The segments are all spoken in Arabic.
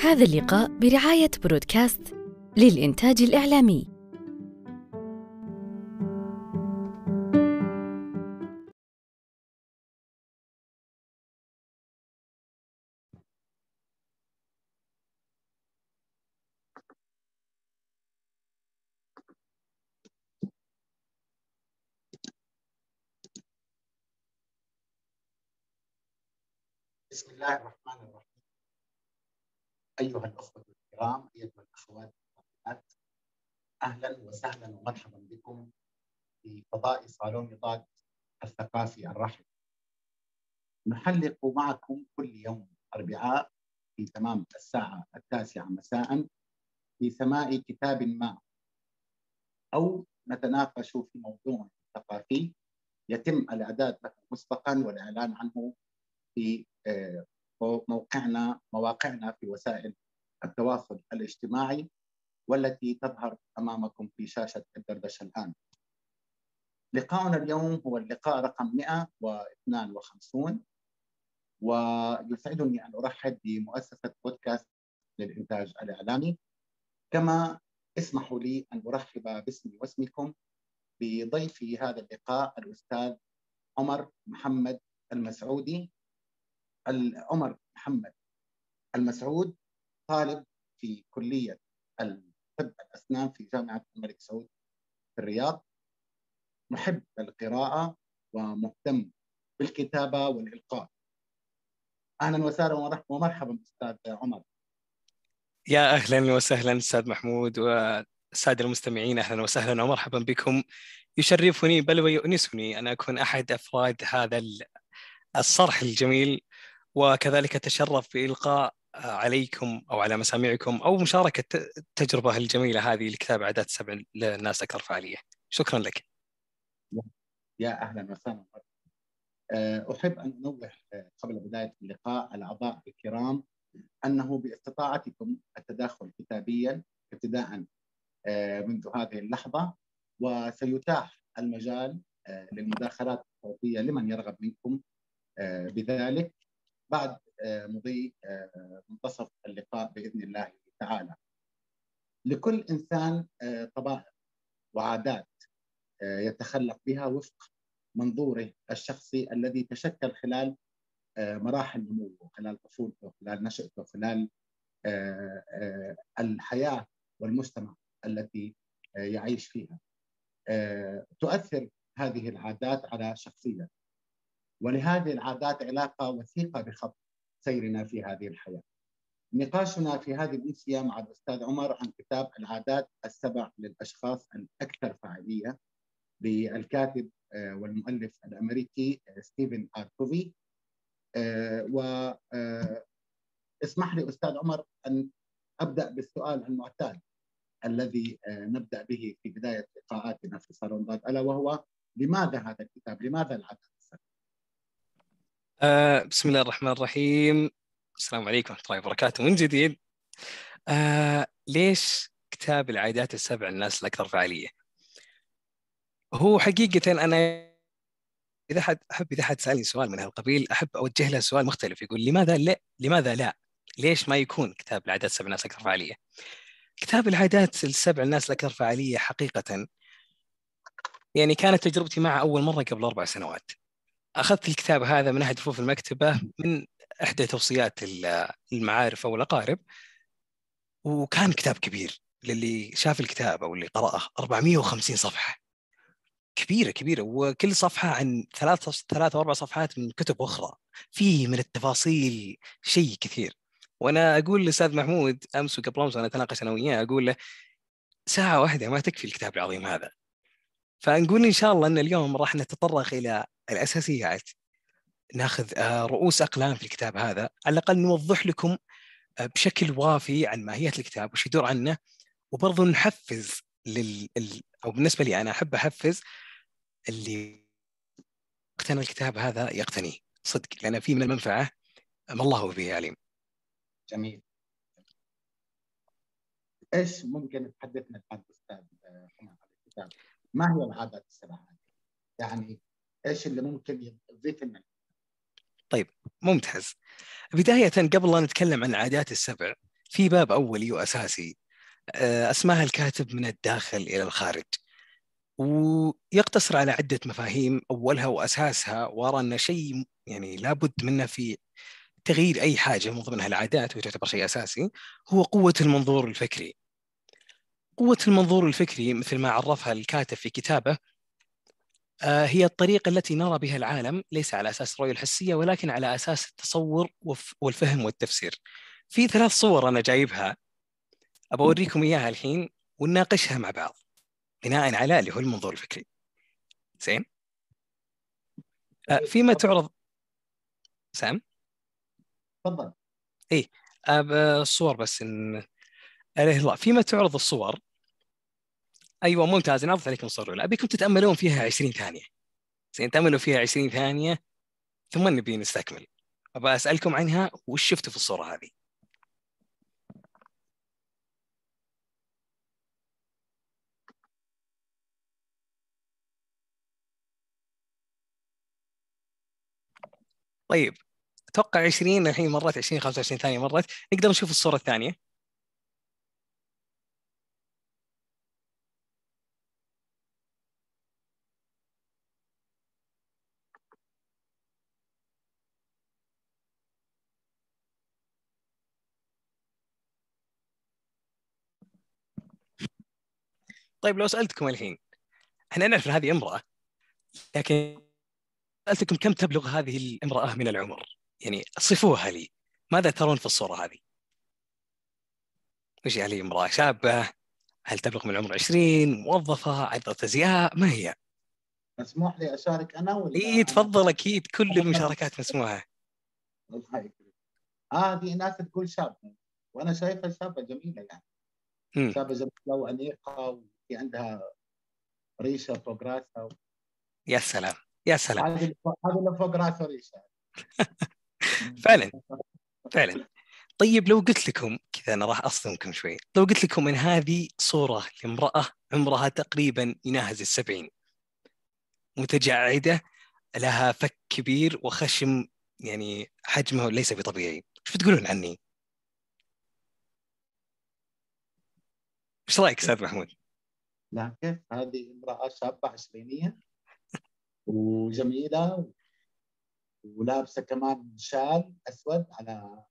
هذا اللقاء برعاية برودكاست للإنتاج الإعلامي. بسم الله الرحمن أيها الأخوة الكرام أيها الأخوات الفاضلات أهلا وسهلا ومرحبا بكم في فضاء صالون نضال الثقافي الرحب. نحلق معكم كل يوم أربعاء في تمام الساعة التاسعة مساء في سماء كتاب ما أو نتناقش في موضوع ثقافي يتم الإعداد له مسبقا والإعلان عنه في آه، موقعنا مواقعنا في وسائل التواصل الاجتماعي والتي تظهر أمامكم في شاشة الدردشة الآن. لقاؤنا اليوم هو اللقاء رقم 152 ويسعدني أن أرحب بمؤسسة بودكاست للإنتاج الإعلامي كما اسمحوا لي أن أرحب باسمي واسمكم بضيفي هذا اللقاء الأستاذ عمر محمد المسعودي عمر محمد المسعود طالب في كلية طب الأسنان في جامعة الملك سعود في الرياض. محب القراءة ومهتم بالكتابة والإلقاء. أهلا وسهلا ومرحبا أستاذ عمر. يا أهلا وسهلا أستاذ محمود والسادة المستمعين أهلا وسهلا ومرحبا بكم. يشرفني بل ويؤنسني أن أكون أحد أفراد هذا الصرح الجميل وكذلك أتشرف بإلقاء عليكم أو على مسامعكم أو مشاركة التجربة الجميلة هذه لكتاب عادات سبع للناس أكثر فعالية شكرا لك. يا أهلا وسهلا. آه، أحب أن أنوه آه، قبل بداية اللقاء الأعضاء الكرام أنه باستطاعتكم التداخل كتابيا ابتداء آه، منذ هذه اللحظة وسيتاح المجال للمداخلات الصوتية لمن يرغب منكم بذلك. بعد آه، مضي آه، منتصف اللقاء بإذن الله تعالى. لكل إنسان آه، طبائع وعادات يتخلق بها وفق منظوره الشخصي الذي تشكل خلال مراحل نموه خلال طفولته خلال نشأته خلال الحياة والمجتمع التي يعيش فيها تؤثر هذه العادات على شخصيته ولهذه العادات علاقة وثيقة بخط سيرنا في هذه الحياة. نقاشنا في هذه الأمسية مع الأستاذ عمر عن كتاب العادات السبع للأشخاص الأكثر فعالية للكاتب آه، والمؤلف الأمريكي آه، ستيفن آر كوفي. آه، و اسمح لي أستاذ عمر أن أبدأ بالسؤال المعتاد الذي نبدأ به في بداية لقاءاتنا في صالون ألا وهو لماذا هذا الكتاب؟ لماذا العادات؟ آه بسم الله الرحمن الرحيم. السلام عليكم ورحمة الله وبركاته. من جديد. آه ليش كتاب العادات السبع الناس الأكثر فعالية؟ هو حقيقة أنا إذا حد أحب إذا حد سألني سؤال من هالقبيل أحب أوجه له سؤال مختلف. يقول لماذا لا لماذا لا؟ ليش ما يكون كتاب العادات السبع الناس الأكثر فعالية؟ كتاب العادات السبع الناس الأكثر فعالية حقيقة يعني كانت تجربتي معه أول مرة قبل أربع سنوات. أخذت الكتاب هذا من أحد رفوف المكتبة من إحدى توصيات المعارف أو الأقارب وكان كتاب كبير للي شاف الكتاب أو اللي قرأه 450 صفحة. كبيرة كبيرة وكل صفحة عن ثلاث ثلاث أو أربع صفحات من كتب أخرى. فيه من التفاصيل شيء كثير. وأنا أقول لأستاذ محمود أمس وقبل أمس وأنا أتناقش أنا وياه أقول له ساعة واحدة ما تكفي الكتاب العظيم هذا. فنقول إن شاء الله إن اليوم راح نتطرق إلى الأساسيات ناخذ آه، رؤوس أقلام في الكتاب هذا على الأقل نوضح لكم آه، بشكل وافي عن ماهية الكتاب وش يدور عنه وبرضه نحفز لل أو بالنسبة لي أنا أحب أحفز اللي اقتنى الكتاب هذا يقتني صدق لأن فيه من المنفعة ما الله به عليم. جميل. إيش ممكن تحدثنا عن أستاذ الكتاب؟ ما هي العادات السبع يعني إيش اللي ممكن يضيف لنا طيب ممتاز. بداية قبل لا نتكلم عن العادات السبع في باب أولي وأساسي آه، اسماها الكاتب من الداخل إلى الخارج. ويقتصر على عدة مفاهيم أولها وأساسها وأرى أن شيء يعني لابد منه في تغيير أي حاجة من ضمنها العادات وتعتبر شيء أساسي هو قوة المنظور الفكري. قوة المنظور الفكري مثل ما عرفها الكاتب في كتابه آه، هي الطريقة التي نرى بها العالم ليس على أساس الرؤيه الحسية ولكن على أساس التصور والفهم والتفسير. في ثلاث صور أنا جايبها ابى أوريكم إياها الحين ونناقشها مع بعض بناء على اللي هو المنظور الفكري. زين؟ آه، فيما تعرض سام تفضل اي الصور بس ان الله فيما تعرض الصور أيوه ممتاز. نعرض عليكم الصور الأولى. أبيكم تتأملون فيها 20 ثانية. زين تأملوا فيها 20 ثانية ثم نبي نستكمل. ابى أسألكم عنها وش شفتوا في الصورة هذه؟ طيب أتوقع 20 الحين مرت 20 25 ثانية مرت. نقدر نشوف الصورة الثانية؟ طيب لو سألتكم الحين إحنا نعرف ان هذه امرأة لكن سألتكم كم تبلغ هذه الامرأة من العمر؟ يعني صفوها لي ماذا ترون في الصورة هذه؟ وش يعني امرأة شابة؟ هل تبلغ من العمر 20 موظفة عذرة أزياء ما هي؟ مسموح لي أشارك أنا ولا إي تفضل أكيد كل المشاركات مسموحة الله يكرمك هذه ناس تقول شابة وأنا شايفها شابة جميلة يعني م. شابة جميلة وأنيقة وفي عندها ريشة فوق راسها. يا سلام يا سلام. هذه اللي فوق راسها ريشة. فعلا فعلا. طيب لو قلت لكم كذا أنا راح أصدمكم شوي. لو قلت لكم إن هذه صورة لامرأة عمرها تقريبا يناهز السبعين متجعدة لها فك كبير وخشم يعني حجمه ليس بطبيعي. إيش بتقولون عني؟ إيش رأيك أستاذ محمود؟ لا كيف؟ هذه امرأة شابة عشرينية وجميلة ولابسة كمان شال أسود على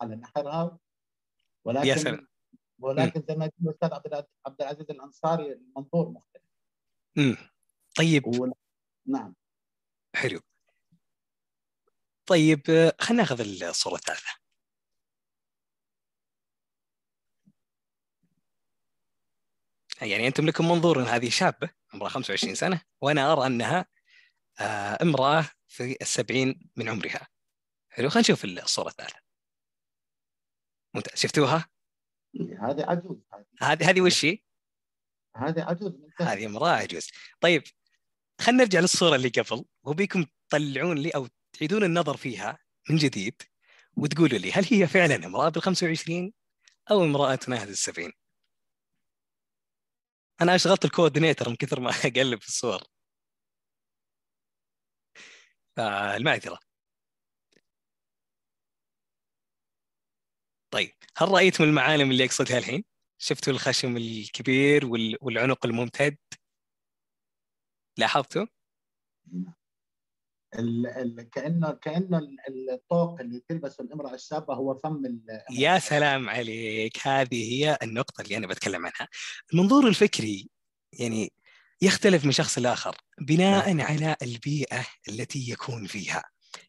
على نحرها. ولكن يا سلام. ولكن زي ما يقول الاستاذ عبد العزيز الأنصاري المنظور مختلف. امم طيب. و... نعم. حلو. طيب خلينا ناخذ الصورة الثالثة. يعني أنتم لكم منظور ان هذه شابة عمرها 25 سنة وأنا أرى أنها آه، امرأة في السبعين من عمرها. حلو خلينا نشوف الصورة الثالثة. ممتاز. شفتوها؟ هذه عجوز. هذه هذه وش هي؟ هذه عجوز. هذه امرأة عجوز. طيب خلينا نرجع للصورة اللي قبل. وبيكم تطلعون لي أو تعيدون النظر فيها من جديد وتقولوا لي هل هي فعلا امرأة بال 25 أو امرأة تناهز ال 70؟ أنا أشغلت الكوردينيتر من كثر ما أقلب في الصور. المعذره طيب هل رايت من المعالم اللي أقصدها الحين؟ شفتوا الخشم الكبير والعنق الممتد؟ لاحظتوا؟ ال ال كانه كانه الطوق اللي تلبسه الامرأة الشابه هو فم يا سلام عليك. هذه هي النقطة اللي أنا بتكلم عنها. المنظور الفكري يعني يختلف من شخص لآخر بناء نعم. على البيئة التي يكون فيها.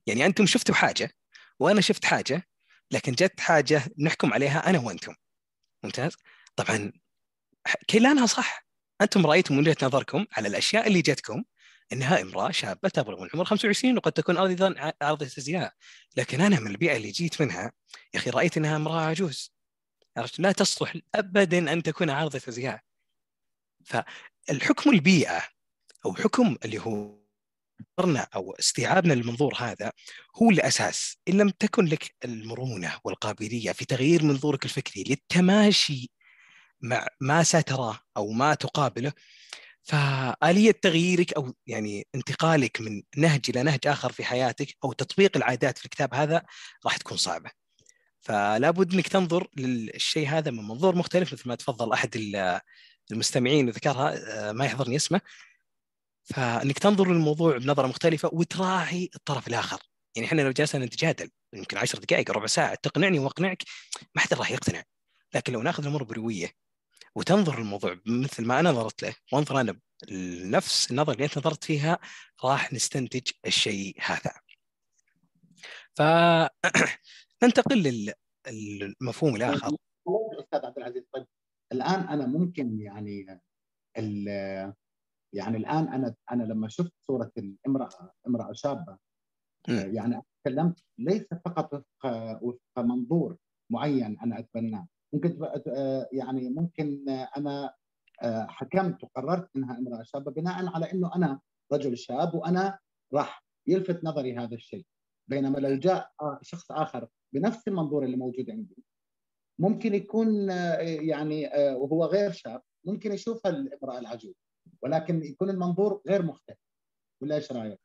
يعني أنتم شفتوا حاجة وأنا شفت حاجة لكن جت حاجة نحكم عليها أنا وأنتم. ممتاز؟ طبعا كلانها صح. أنتم رأيتم من وجهة نظركم على الأشياء اللي جتكم انها امرأة شابة تبلغ من العمر 25 وقد تكون أيضا عرضه ازياء لكن أنا من البيئة اللي جيت منها يا أخي رأيت إنها امرأة عجوز. عرفت؟ لا تصلح ابدا أن تكون عارضه ازياء فالحكم البيئة أو حكم اللي هو أو استيعابنا للمنظور هذا هو الأساس. إن لم تكن لك المرونة والقابلية في تغيير منظورك الفكري للتماشي مع ما ستراه أو ما تقابله فآلية تغييرك أو يعني انتقالك من نهج إلى نهج آخر في حياتك أو تطبيق العادات في الكتاب هذا راح تكون صعبة. فلا بد إنك تنظر للشيء هذا من منظور مختلف مثل ما تفضل أحد المستمعين وذكرها آه، ما يحضرني اسمه. فإنك تنظر للموضوع بنظرة مختلفة وتراعي الطرف الآخر. يعني إحنا لو جلسنا نتجادل يمكن 10 دقائق ربع ساعة تقنعني وأقنعك ما حد راح يقتنع. لكن لو ناخذ الأمور برويه وتنظر الموضوع مثل ما أنا نظرت له وانظر أنا لنفس النظرة اللي أنت نظرت فيها راح نستنتج الشيء هذا. ف ننتقل للمفهوم الآخر. أستاذ عبد العزيز طيب الآن أنا ممكن يعني يعني الآن أنا أنا لما شفت صورة الامرأة امرأة شابة يعني تكلمت ليس فقط وفق وفق منظور معين أنا أتبناه ممكن يعني ممكن أنا حكمت وقررت إنها أمرأة شابة بناء على إنه أنا رجل شاب وأنا راح يلفت نظري هذا الشيء. بينما لو جاء شخص آخر بنفس المنظور اللي موجود عندي ممكن يكون يعني وهو غير شاب ممكن يشوف الامرأة العجوز ولكن يكون المنظور غير مختلف. ولا إيش رأيك؟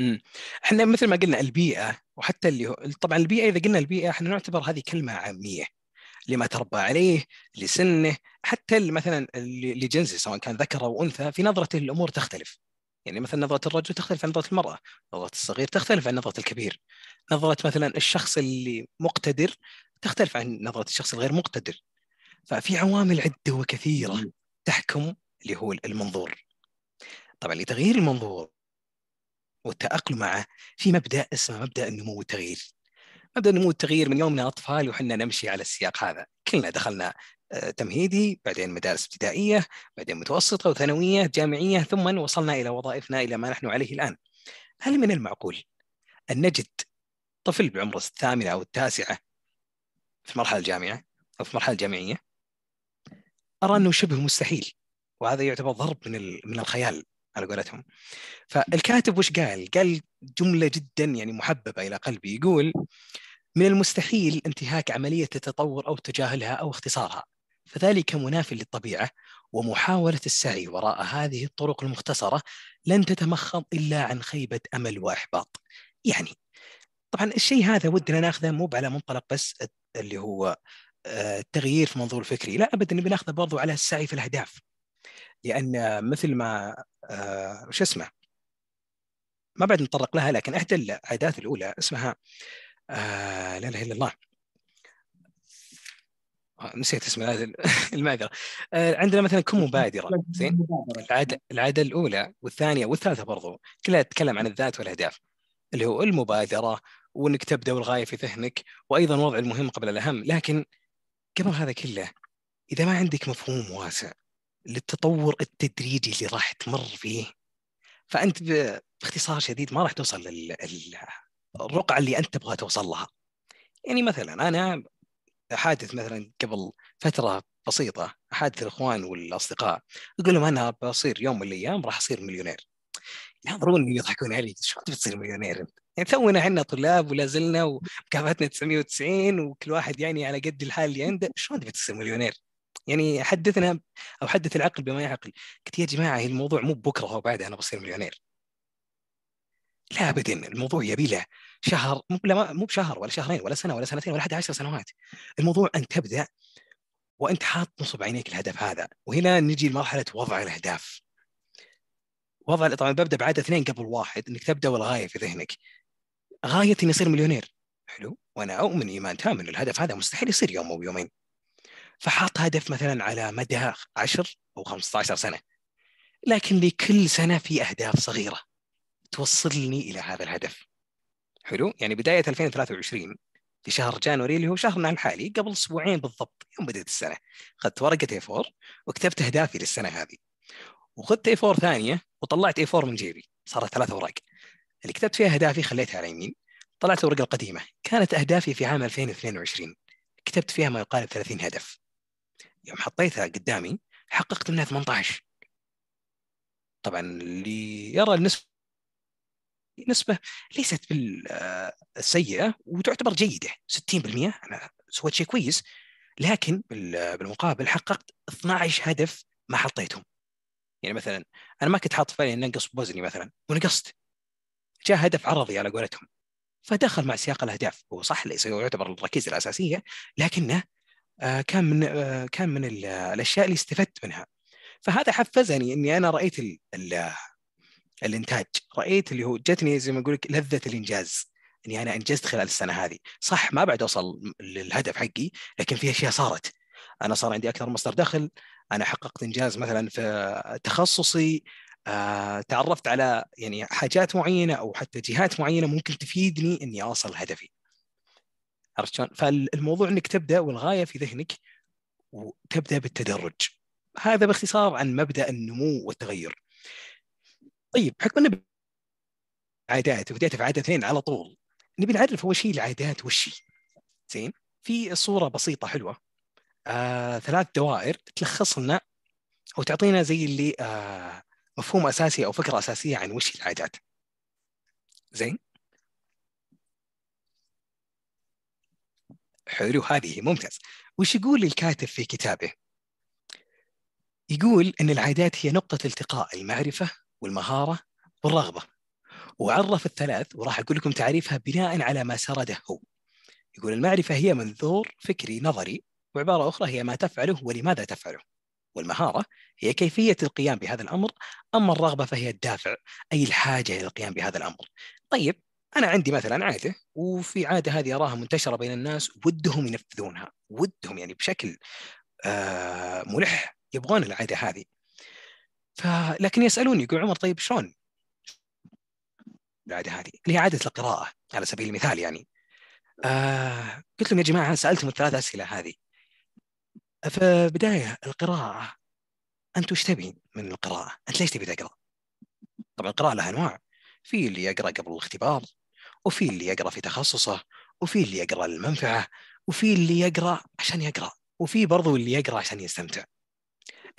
امم إحنا مثل ما قلنا البيئة وحتى اللي هو طبعا البيئة إذا قلنا البيئة إحنا نعتبر هذه كلمة عامية. لما تربى عليه لسنه حتى مثلا لجنسه سواء كان ذكر أو أنثى في نظرته للامور تختلف. يعني مثلا نظرة الرجل تختلف عن نظرة المرأة نظرة الصغير تختلف عن نظرة الكبير. نظرة مثلا الشخص اللي مقتدر تختلف عن نظرة الشخص الغير مقتدر. ففي عوامل عدة وكثيرة تحكم اللي هو المنظور. طبعا لتغيير المنظور والتأقلم معه في مبدأ اسمه مبدأ النمو والتغيير. مبدأ النمو والتغيير من يومنا أطفال وحنا نمشي على السياق هذا. كلنا دخلنا آه، تمهيدي بعدين مدارس ابتدائية بعدين متوسطة وثانوية جامعية ثم وصلنا إلى وظائفنا إلى ما نحن عليه الآن. هل من المعقول أن نجد طفل بعمر الثامنة أو التاسعة في المرحلة الجامعة أو في المرحلة الجامعية؟ أرى أنه شبه مستحيل وهذا يعتبر ضرب من من الخيال. على قولتهم فالكاتب وش قال؟ قال جملة جدا يعني محببة إلى قلبي يقول من المستحيل انتهاك عملية التطور أو تجاهلها أو اختصارها فذلك مناف للطبيعة ومحاولة السعي وراء هذه الطرق المختصرة لن تتمخض إلا عن خيبة أمل وإحباط. يعني طبعا الشيء هذا ودنا ناخذه مو على منطلق بس اللي هو آه، التغيير في منظور فكري لا ابدا نبي ناخذه برضو على السعي في الأهداف لأن مثل ما آه وش اسمه ما بعد نتطرق لها لكن إحدى العادات الأولى اسمها آه لا إله إلا الله. آه نسيت اسم المعذرة. عندنا مثلا كن مبادرة؟ زين. العادة العادة الأولى والثانية والثالثة برضو كلها تتكلم عن الذات والأهداف اللي هو المبادرة وانك تبدا والغايه في ذهنك وأيضا وضع المهم قبل الأهم لكن قبل هذا كله إذا ما عندك مفهوم واسع للتطور التدريجي اللي راح تمر فيه فأنت باختصار شديد ما راح توصل للرقعه اللي أنت تبغى توصل لها يعني مثلا أنا أحادث مثلا قبل فترة بسيطة أحادث الإخوان والأصدقاء أقول لهم أنا بصير يوم من الأيام راح أصير مليونير ينظرون يضحكون علي شو انت بتصير مليونير أنت؟ يعني تونا إحنا طلاب ولا زلنا ومكافاتنا 990 وكل واحد يعني على قد الحال اللي عنده شلون تبي تصير مليونير؟ يعني حدثنا أو حدث العقل بما يعقل. قلت يا جماعة الموضوع مو بكرة أو بعدها أنا بصير مليونير. لا ابدا الموضوع يبي له شهر مو مو بشهر ولا شهرين ولا سنة ولا سنتين ولا حتى عشر سنوات. الموضوع أن تبدأ وأنت حاط نصب عينيك الهدف هذا. وهنا نجي لمرحلة وضع الأهداف. وضع طبعا ببدأ بعد اثنين قبل واحد إنك تبدأ والغاية في ذهنك. غايتي إني اصير مليونير. حلو. وأنا أؤمن إيمان تام ان الهدف هذا مستحيل يصير يوم أو يومين. فحاط هدف مثلا على مدى 10 أو 15 سنة. لكن لكل سنة في أهداف صغيرة توصلني إلى هذا الهدف. حلو؟ يعني بداية 2023 في شهر جانوري اللي هو شهرنا الحالي قبل أسبوعين بالضبط يوم بدأت السنة. أخذت ورقة اي 4 وكتبت أهدافي للسنة هذه. وخذت اي 4 ثانية وطلعت اي 4 من جيبي. صارت ثلاث اوراق اللي كتبت فيها أهدافي خليتها على يمين. طلعت الورقة القديمة. كانت أهدافي في عام 2022 كتبت فيها ما يقارب 30 هدف. يوم حطيتها قدامي حققت منها 18 طبعا اللي يرى النسبة نسبة ليست بالسيئة وتعتبر جيدة 60% أنا سويت شيء كويس لكن بالمقابل حققت 12 هدف ما حطيتهم. يعني مثلا أنا ما كنت حاط بالي أن أنقص بوزني مثلا ونقصت. جاء هدف عرضي على قولتهم فدخل مع سياق الأهداف. هو صح ليس يعتبر الركيزة الأساسية لكنه آه، كان من آه، كان من الأشياء اللي استفدت منها. فهذا حفزني إني أنا رأيت ال ال الإنتاج. رأيت اللي هو جتني زي ما أقول لك لذة الإنجاز. إني أنا إنجزت خلال السنة هذه. صح ما بعد أوصل للهدف حقي لكن في أشياء صارت. أنا صار عندي أكثر مصدر دخل. أنا حققت إنجاز مثلا في تخصصي. آه، تعرفت على يعني حاجات معينة أو حتى جهات معينة ممكن تفيدني إني أوصل لهدفي. عرفت شلون؟ فالموضوع إنك تبدأ والغاية في ذهنك وتبدأ بالتدرج. هذا باختصار عن مبدأ النمو والتغير. طيب حكم إنه عادات وبديت في عادتين على طول. نبي نعرف أول شيء العادات وش زين في صورة بسيطة حلوة. آه، ثلاث دوائر تلخص لنا أو تعطينا زي اللي آه، مفهوم أساسي أو فكرة أساسية عن وش العادات. زين؟ حلو هذه ممتاز. وش يقول الكاتب في كتابه؟ يقول إن العادات هي نقطة التقاء المعرفة والمهارة والرغبة. وعرف الثلاث وراح أقول لكم تعريفها بناء على ما سرده هو. يقول المعرفة هي منظور فكري نظري وعبارة أخرى هي ما تفعله ولماذا تفعله. والمهارة هي كيفية القيام بهذا الأمر أما الرغبة فهي الدافع أي الحاجة إلى القيام بهذا الأمر. طيب أنا عندي مثلا عادة وفي عادة هذه أراها منتشرة بين الناس ودهم ينفذونها ودهم يعني بشكل آه ملح يبغون العادة هذه. فلكن يسألوني يقول عمر طيب شلون العادة هذه؟ اللي هي عادة القراءة على سبيل المثال يعني. آه قلت لهم يا جماعة سألتم الثلاث أسئلة هذه. في بداية القراءة أنت وش تبي من القراءة؟ أنت ليش تبي تقرأ؟ طبعا القراءة لها أنواع. في اللي يقرأ قبل الاختبار وفي اللي يقرأ في تخصصه وفي اللي يقرأ للمنفعة وفي اللي يقرأ عشان يقرأ وفي برضو اللي يقرأ عشان يستمتع.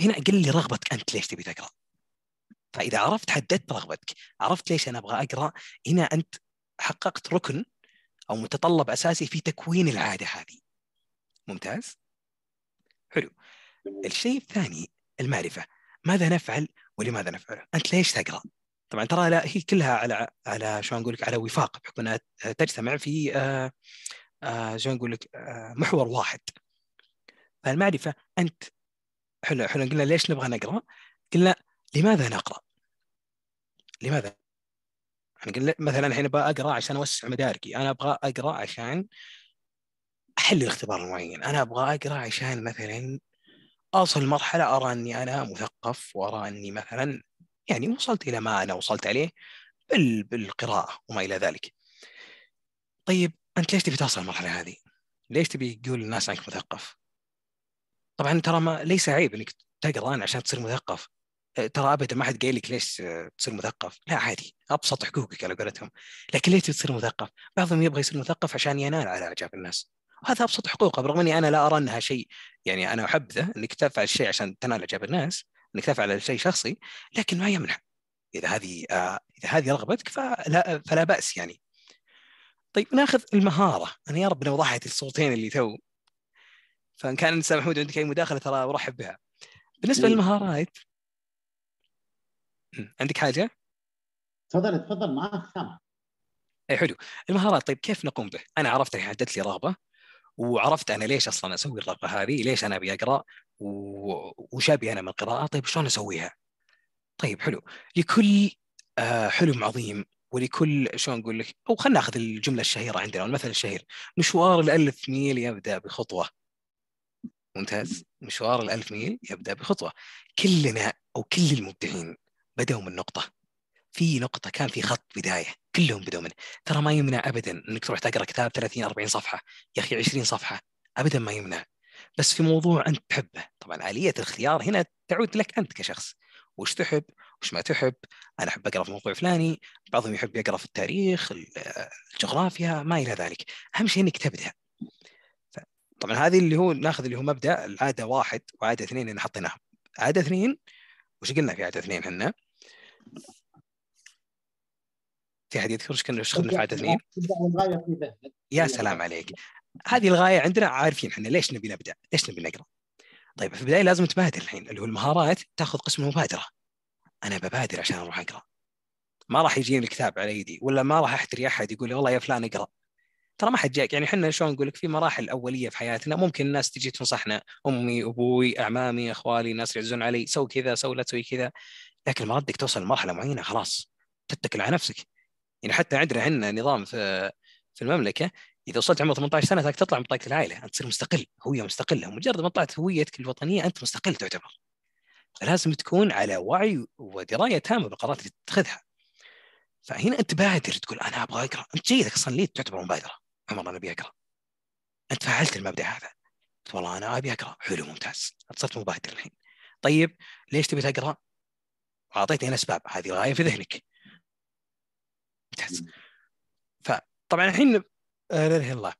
هنا قل لي رغبتك أنت ليش تبي تقرأ؟ فإذا عرفت حددت رغبتك عرفت ليش أنا أبغى أقرأ هنا أنت حققت ركن أو متطلب أساسي في تكوين العادة هذه. ممتاز؟ حلو. الشيء الثاني المعرفة. ماذا نفعل ولماذا نفعله أنت ليش تقرأ؟ طبعا ترى لا هي كلها على على شو نقول لك على وفاق بحكم أنها تجتمع في آه آه شو نقول لك آه محور واحد فالمعرفه انت حلو حلو قلنا ليش نبغى نقرأ؟ قلنا لماذا نقرأ؟ لماذا؟ يعني قلنا مثلا الحين أبغى أقرأ عشان أوسع مداركي، أنا أبغى أقرأ عشان أحل الاختبار المعين، أنا أبغى أقرأ عشان مثلا اوصل لمرحله أرى أني أنا مثقف وأرى أني مثلا يعني وصلت إلى ما أنا وصلت عليه بالقراءة وما إلى ذلك. طيب أنت ليش تبي توصل المرحلة هذه؟ ليش تبي تقول للناس إنك مثقف؟ طبعا ترى ما ليس عيب إنك تقرأ عشان تصير مثقف. أه، ترى ابدا ما حد قايل لك ليش تصير مثقف. لا عادي. أبسط حقوقك على قولتهم. لكن ليش تصير مثقف؟ بعضهم يبغى يصير مثقف عشان ينال على أعجاب الناس. وهذا أبسط حقوقه برغم إني أنا لا أرى أنها شيء يعني أنا أحبذه إنك تفعل الشيء عشان تنال أعجاب الناس. إنك تفعل شيء شخصي لكن ما يمنع. إذا هذه آه إذا هذه رغبتك فلا فلا بأس يعني. طيب نأخذ المهارة. أنا يا رب لو ضحت الصوتين اللي تو. فإن كان إنسان محمود عندك أي مداخلة ترى أرحب بها. بالنسبة إيه. للمهارات. عندك حاجة؟ تفضل تفضل معك سامع اي حلو. المهارات طيب كيف نقوم به؟ أنا عرفت حددت لي رغبة. وعرفت أنا ليش أصلا أسوي الرغبه هذه؟ ليش أنا أبي أقرأ؟ وش أبي أنا من القراءة؟ طيب شلون أسويها؟ طيب حلو لكل آه حلم عظيم ولكل شلون نقول لك أو خلينا ناخذ الجملة الشهيرة عندنا المثل الشهير مشوار الألف ميل يبدأ بخطوة ممتاز مشوار الألف ميل يبدأ بخطوة كلنا أو كل المبدعين بدأوا من نقطة في نقطة كان في خط بداية كلهم بدأوا منه. ترى ما يمنع أبدا أنك تروح تقرأ كتاب 30 40 صفحة. يا أخي 20 صفحة. أبدا ما يمنع. بس في موضوع أنت تحبه. طبعا آلية الاختيار هنا تعود لك أنت كشخص. وش تحب؟ وش ما تحب؟ أنا أحب أقرأ في موضوع فلاني. بعضهم يحب يقرأ في التاريخ الجغرافيا ما إلى ذلك. أهم شيء إنك تبدأ. طبعا هذه اللي هو ناخذ اللي هو مبدأ العادة واحد وعادة اثنين اللي حطيناها عادة اثنين؟ وش قلنا في عادة اثنين إحنا؟ في احد يذكر إيش كنا إيش في عادة اثنين؟ يا سلام عليك. هذه الغاية عندنا عارفين إحنا ليش نبي نبدأ؟ ليش نبي نقرأ؟ طيب في البداية لازم تبادر الحين اللي هو المهارات تاخذ قسم المبادره أنا ببادر عشان أروح أقرأ. ما راح يجيني الكتاب على يدي ولا ما راح أحتري أحد يقول لي والله يا فلان اقرأ. ترى ما حد جاك يعني إحنا شلون نقول لك في مراحل أولية في حياتنا ممكن الناس تجي تنصحنا أمي أبوي أعمامي أخوالي ناس يعزون علي سوي كذا سوي لا تسوي كذا. لكن ما بدك توصل لمرحلة معينة خلاص تتكل على نفسك. يعني حتى عندنا عندنا نظام في في المملكة إذا وصلت عمر 18 سنة تطلع من بطاقه العائلة أنت تصير مستقل هوية مستقلة مجرد ما طلعت هويتك الوطنية أنت مستقل تعتبر. فلازم تكون على وعي ودراية تامة بالقرارات اللي تتخذها. فهنا أنت بادر تقول أنا أبغى أقرأ. أنت جيدك أصلا ليه تعتبر مبادرة. عمر أنا أبي أقرأ. أنت فعلت المبدأ هذا. والله أنا أبي أقرأ. حلو ممتاز. صرت مبادر الحين. طيب ليش تبي تقرأ؟ واعطيتني أنا أسباب. هذه غاية في ذهنك. ممتاز فطبعا الحين لا إله إلا الله.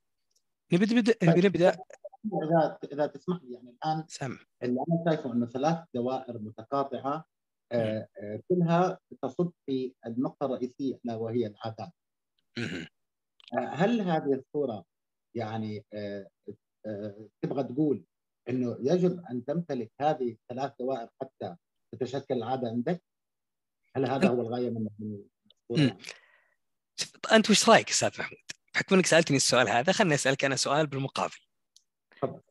نبدا نبدا نبدأ. اذا إذا تسمح لي يعني الآن سم. اللي أنا شايفه إنه ثلاث دوائر متقاطعة آه، آه، كلها تصب في النقطة الرئيسية الا وهي العادات. آه، هل هذه الصورة يعني تبغى تقول إنه يجب أن تمتلك هذه الثلاث دوائر حتى تتشكل العادة عندك؟ هل هذا هو الغاية من من الصورة؟ أنت وش رأيك أستاذ محمود؟ بحكم إنك سألتني السؤال هذا خليني أسألك أنا سؤال بالمقابل.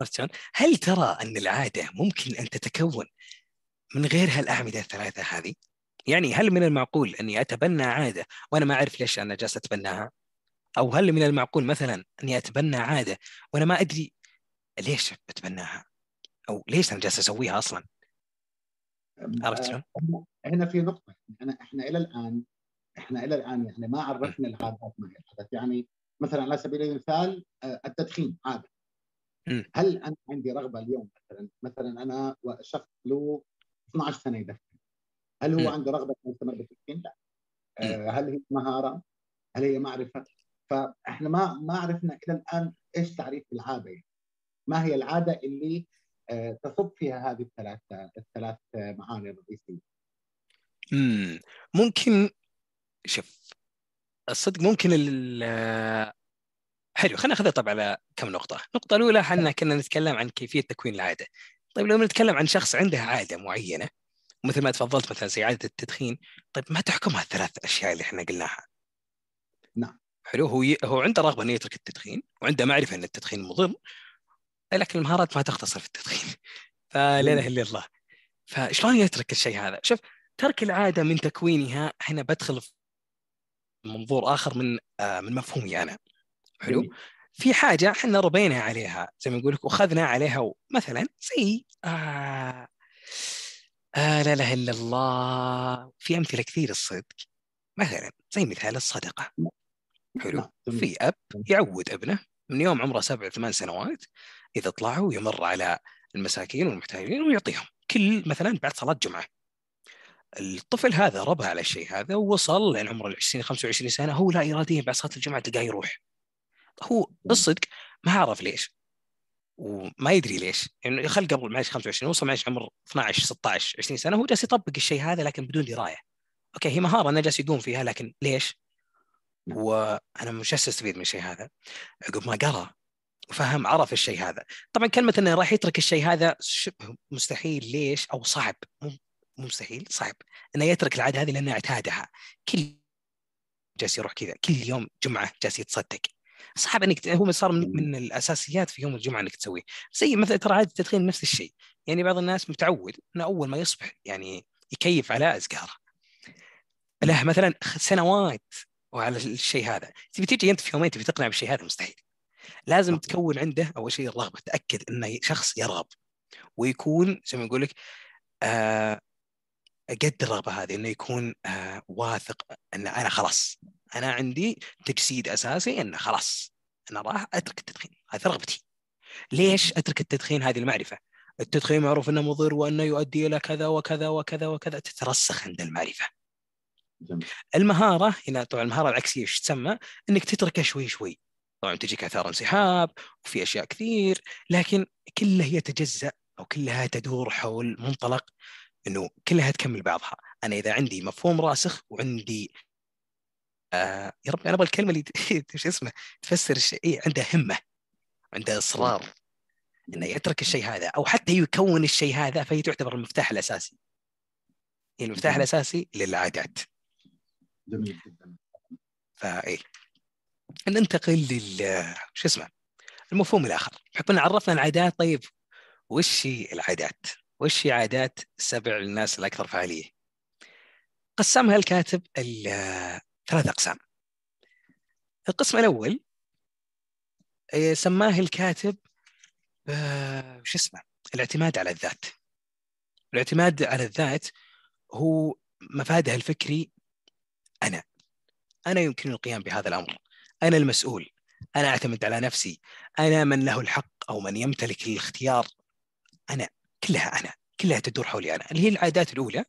عرفت شلون؟ هل ترى أن العادة ممكن أن تتكون من غير هالأعمدة الثلاثة هذه؟ يعني هل من المعقول أني أتبنى عادة وأنا ما أعرف ليش أنا جالس أتبناها؟ أو هل من المعقول مثلا أني أتبنى عادة وأنا ما أدري ليش بتبناها؟ أو ليش أنا جالس أسويها أصلا؟ عرفت شلون؟ هنا في نقطة إحنا إحنا إلى الآن إحنا إلى الآن يعني ما عرفنا العادات ما هي العادات يعني مثلا على سبيل المثال آه، التدخين عادة. هل أنا عندي رغبة اليوم مثلا مثلا أنا شخص له 12 سنة يدخن هل. هو عنده رغبة انه يستمر بالتدخين؟ لا. آه، هل هي مهارة؟ هل هي معرفة؟ فإحنا ما ما عرفنا إلى الآن إيش تعريف العادة يعني. ما هي العادة اللي آه، تصب فيها هذه الثلاث الثلاث معاني الرئيسية؟ مم. ممكن شوف الصدق ممكن ال حلو خلينا ناخذها طبعا على كم نقطة، النقطة الأولى إحنا كنا نتكلم عن كيفية تكوين العادة. طيب لو نتكلم عن شخص عنده عادة معينة مثل ما تفضلت مثلا زي عادة التدخين، طيب ما تحكمها الثلاث أشياء اللي إحنا قلناها. نعم. حلو هو ي... هو عنده رغبة إنه يترك التدخين وعنده معرفة إن التدخين مضر لكن المهارات ما تختصر في التدخين. فلا إله إلا الله. فشلون يترك الشيء هذا؟ شوف ترك العادة من تكوينها هنا بدخل في منظور آخر من آه، من مفهومي أنا. حلو. في حاجة إحنا ربينا عليها زي ما نقول لك وأخذنا عليها مثلا زي آه آه لا إله إلا الله في أمثلة كثير الصدق مثلا زي مثال الصدقة. حلو. في أب يعود ابنه من يوم عمره سبع ثمان سنوات إذا طلعوا يمر على المساكين والمحتاجين ويعطيهم. كل مثلا بعد صلاة جمعه الطفل هذا ربى على الشيء هذا ووصل لين عمره ال 20 25 سنة هو لا اراديا بعد صلاة الجمعة تلقاه يروح. هو الصدق ما عرف ليش وما يدري ليش. يعني خل قبل معلش 25 وصل معلش عمر 12 16 20 سنة هو جالس يطبق الشيء هذا لكن بدون دراية. أوكي هي مهارة أنا جالس يقوم فيها لكن ليش؟ وأنا مش استفيد من الشيء هذا. عقب ما قرأ وفهم عرف الشيء هذا. طبعا كلمة إنه راح يترك الشيء هذا شبه مستحيل ليش؟ أو صعب. مستحيل صعب. إنه يترك العادة هذه لأنه اعتادها. كل جالس يروح كذا كل يوم جمعة جالس يتصدق. صعب إنك هو صار من, من الأساسيات في يوم الجمعة إنك تسويه. زي مثلا ترى عادة التدخين نفس الشيء. يعني بعض الناس متعود إنه أول ما يصبح يعني يكيف على ازقاره له مثلا سنوات وعلى الشيء هذا. تبي تجي أنت في يومين تبي تقنع بالشيء هذا مستحيل. لازم تكون عنده أول شيء الرغبة تأكد إنه شخص يرغب. ويكون زي ما نقول لك آه قد الرغبة هذه إنه يكون آه واثق إن أنا خلاص أنا عندي تجسيد أساسي إنه خلاص أنا راح أترك التدخين هذه رغبتي. ليش أترك التدخين؟ هذه المعرفة. التدخين معروف إنه مضر وإنه يؤدي إلى كذا وكذا وكذا وكذا تترسخ عند المعرفة. جميل. المهارة هنا طبعا المهارة العكسية إيش تسمى؟ إنك تتركه شوي شوي. طبعا تجيك آثار انسحاب وفي أشياء كثير لكن كلها يتجزا أو كلها تدور حول منطلق إنه كلها تكمل بعضها. أنا إذا عندي مفهوم راسخ وعندي آه يا رب أنا أبغى الكلمة اللي إيش اسمه؟ تفسر الشيء. إيه عنده همة عنده أصرار. إنه يترك الشيء هذا أو حتى يكون الشيء هذا فهي تعتبر المفتاح الأساسي. هي المفتاح. الأساسي للعادات. جميل جدا. فاي ننتقل لل شو اسمه؟ المفهوم الآخر. بحكم ان عرفنا العادات طيب وش هي العادات؟ وش هي عادات سبع الناس الأكثر فعاليه؟ قسمها الكاتب ثلاث أقسام. القسم الأول آه، سماه الكاتب شو اسمه؟ الاعتماد على الذات. الاعتماد على الذات هو مفاده الفكري أنا. أنا يمكن القيام بهذا الأمر. أنا المسؤول. أنا أعتمد على نفسي. أنا من له الحق أو من يمتلك الاختيار. أنا كلها أنا كلها تدور حولي أنا اللي هي العادات الأولى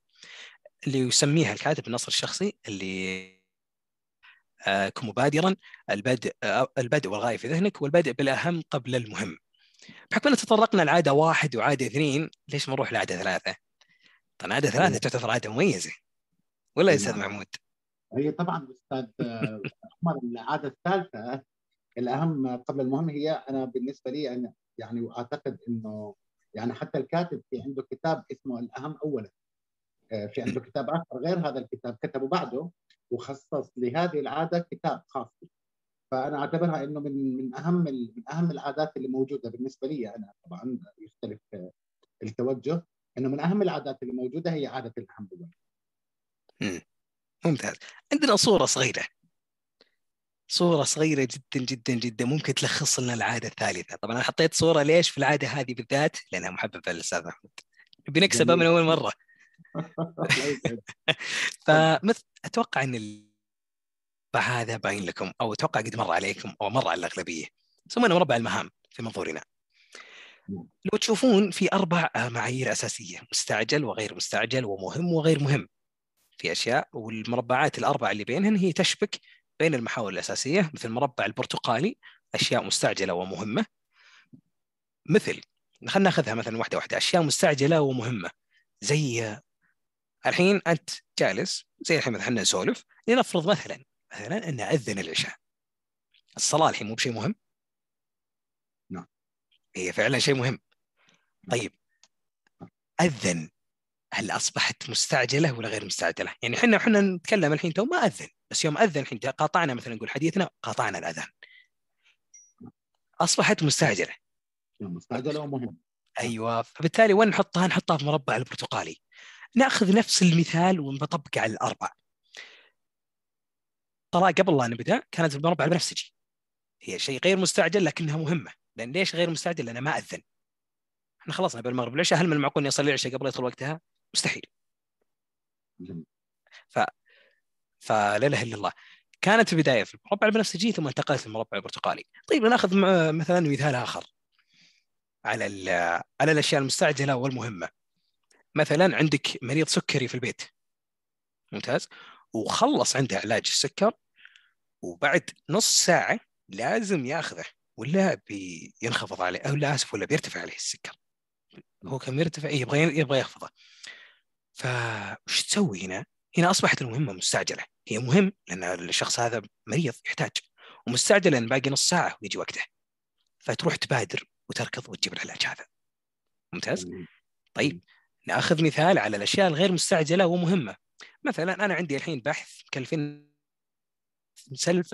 اللي يسميها الكاتب النصر الشخصي اللي آه كن مبادرا البدء آه البدء والغاية في ذهنك والبدء بالأهم قبل المهم بحكم أن تطرقنا لعادة واحد وعادة اثنين ليش ما نروح لعادة ثلاثة؟ طبعا عادة ثلاثة تعتبر عادة مميزة ولا يا أستاذ نعم. محمود؟ هي طبعا أستاذ عمر العادة الثالثة الأهم قبل المهم هي أنا بالنسبة لي أنا يعني واعتقد إنه يعني حتى الكاتب في عنده كتاب اسمه الأهم اولا آه، في عنده كتاب آخر غير هذا الكتاب كتبه بعده وخصص لهذه العادة كتاب خاص فأنا أعتبرها إنه من من أهم من أهم العادات اللي موجودة بالنسبة لي أنا طبعا يختلف التوجه. إنه من أهم العادات اللي موجودة هي عادة الأهم اولا. ممتاز. عندنا صورة صغيرة. صورة صغيرة جدا جدا جدا ممكن تلخص لنا العادة الثالثة، طبعا أنا حطيت صورة ليش في العادة هذه بالذات؟ لأنها محببة للأستاذ محمود. نبي نكسبها من أول مرة. فمثل أتوقع أن. هذا باين لكم أو أتوقع قد مر عليكم أو مر على الأغلبية. سمينا مربع المهام في منظورنا. لو تشوفون في أربع معايير أساسية مستعجل وغير مستعجل ومهم وغير مهم. في أشياء والمربعات الأربعة اللي بينهن هي تشبك بين المحاور الأساسية مثل المربع البرتقالي أشياء مستعجلة ومهمة. مثل خلينا ناخذها مثلا واحدة واحدة أشياء مستعجلة ومهمة. زي الحين أنت جالس زي الحين مثلا نسولف لنفرض مثلا مثلا أن أذن العشاء. الصلاة الحين مو بشيء مهم؟ نعم. هي فعلا شيء مهم. طيب. أذن. هل أصبحت مستعجلة ولا غير مستعجلة؟ يعني إحنا إحنا نتكلم الحين تو ما أذن بس يوم أذن الحين قاطعنا مثلا نقول حديثنا قاطعنا الأذان. أصبحت مستعجلة. مستعجلة ومهم. أيوه فبالتالي وين نحطها؟ نحطها في مربع البرتقالي. نأخذ نفس المثال ونطبقه على الأربع. ترى قبل لا نبدأ كانت المربع البنفسجي. هي شيء غير مستعجل لكنها مهمة، لأن ليش غير مستعجل؟ لأنه ما أذن. إحنا خلصنا قبل المغرب العشاء هل من المعقول اني اصلي العشاء قبل يدخل وقتها؟ مستحيل. ف فلا إله إلا الله. كانت البداية في المربع البنفسجي ثم انتقلت للمربع البرتقالي. طيب ناخذ مثلا مثال آخر على على الأشياء المستعجلة والمهمة. مثلا عندك مريض سكري في البيت. ممتاز. وخلص عنده علاج السكر وبعد نص ساعة لازم ياخذه ولا بينخفض عليه أو لا آسف ولا بيرتفع عليه السكر. هو كان يرتفع؟ إيه، يبغى يبغى يخفضه. فوش تسوي هنا؟ هنا أصبحت المهمة مستعجلة. هي مهم لأن الشخص هذا مريض يحتاج ومستعجل لأن باقي نص ساعة ويجي وقته. فتروح تبادر وتركض وتجيب العلاج هذا. ممتاز؟ طيب نأخذ مثال على الأشياء الغير مستعجلة ومهمة. مثلا أنا عندي الحين بحث مكلفين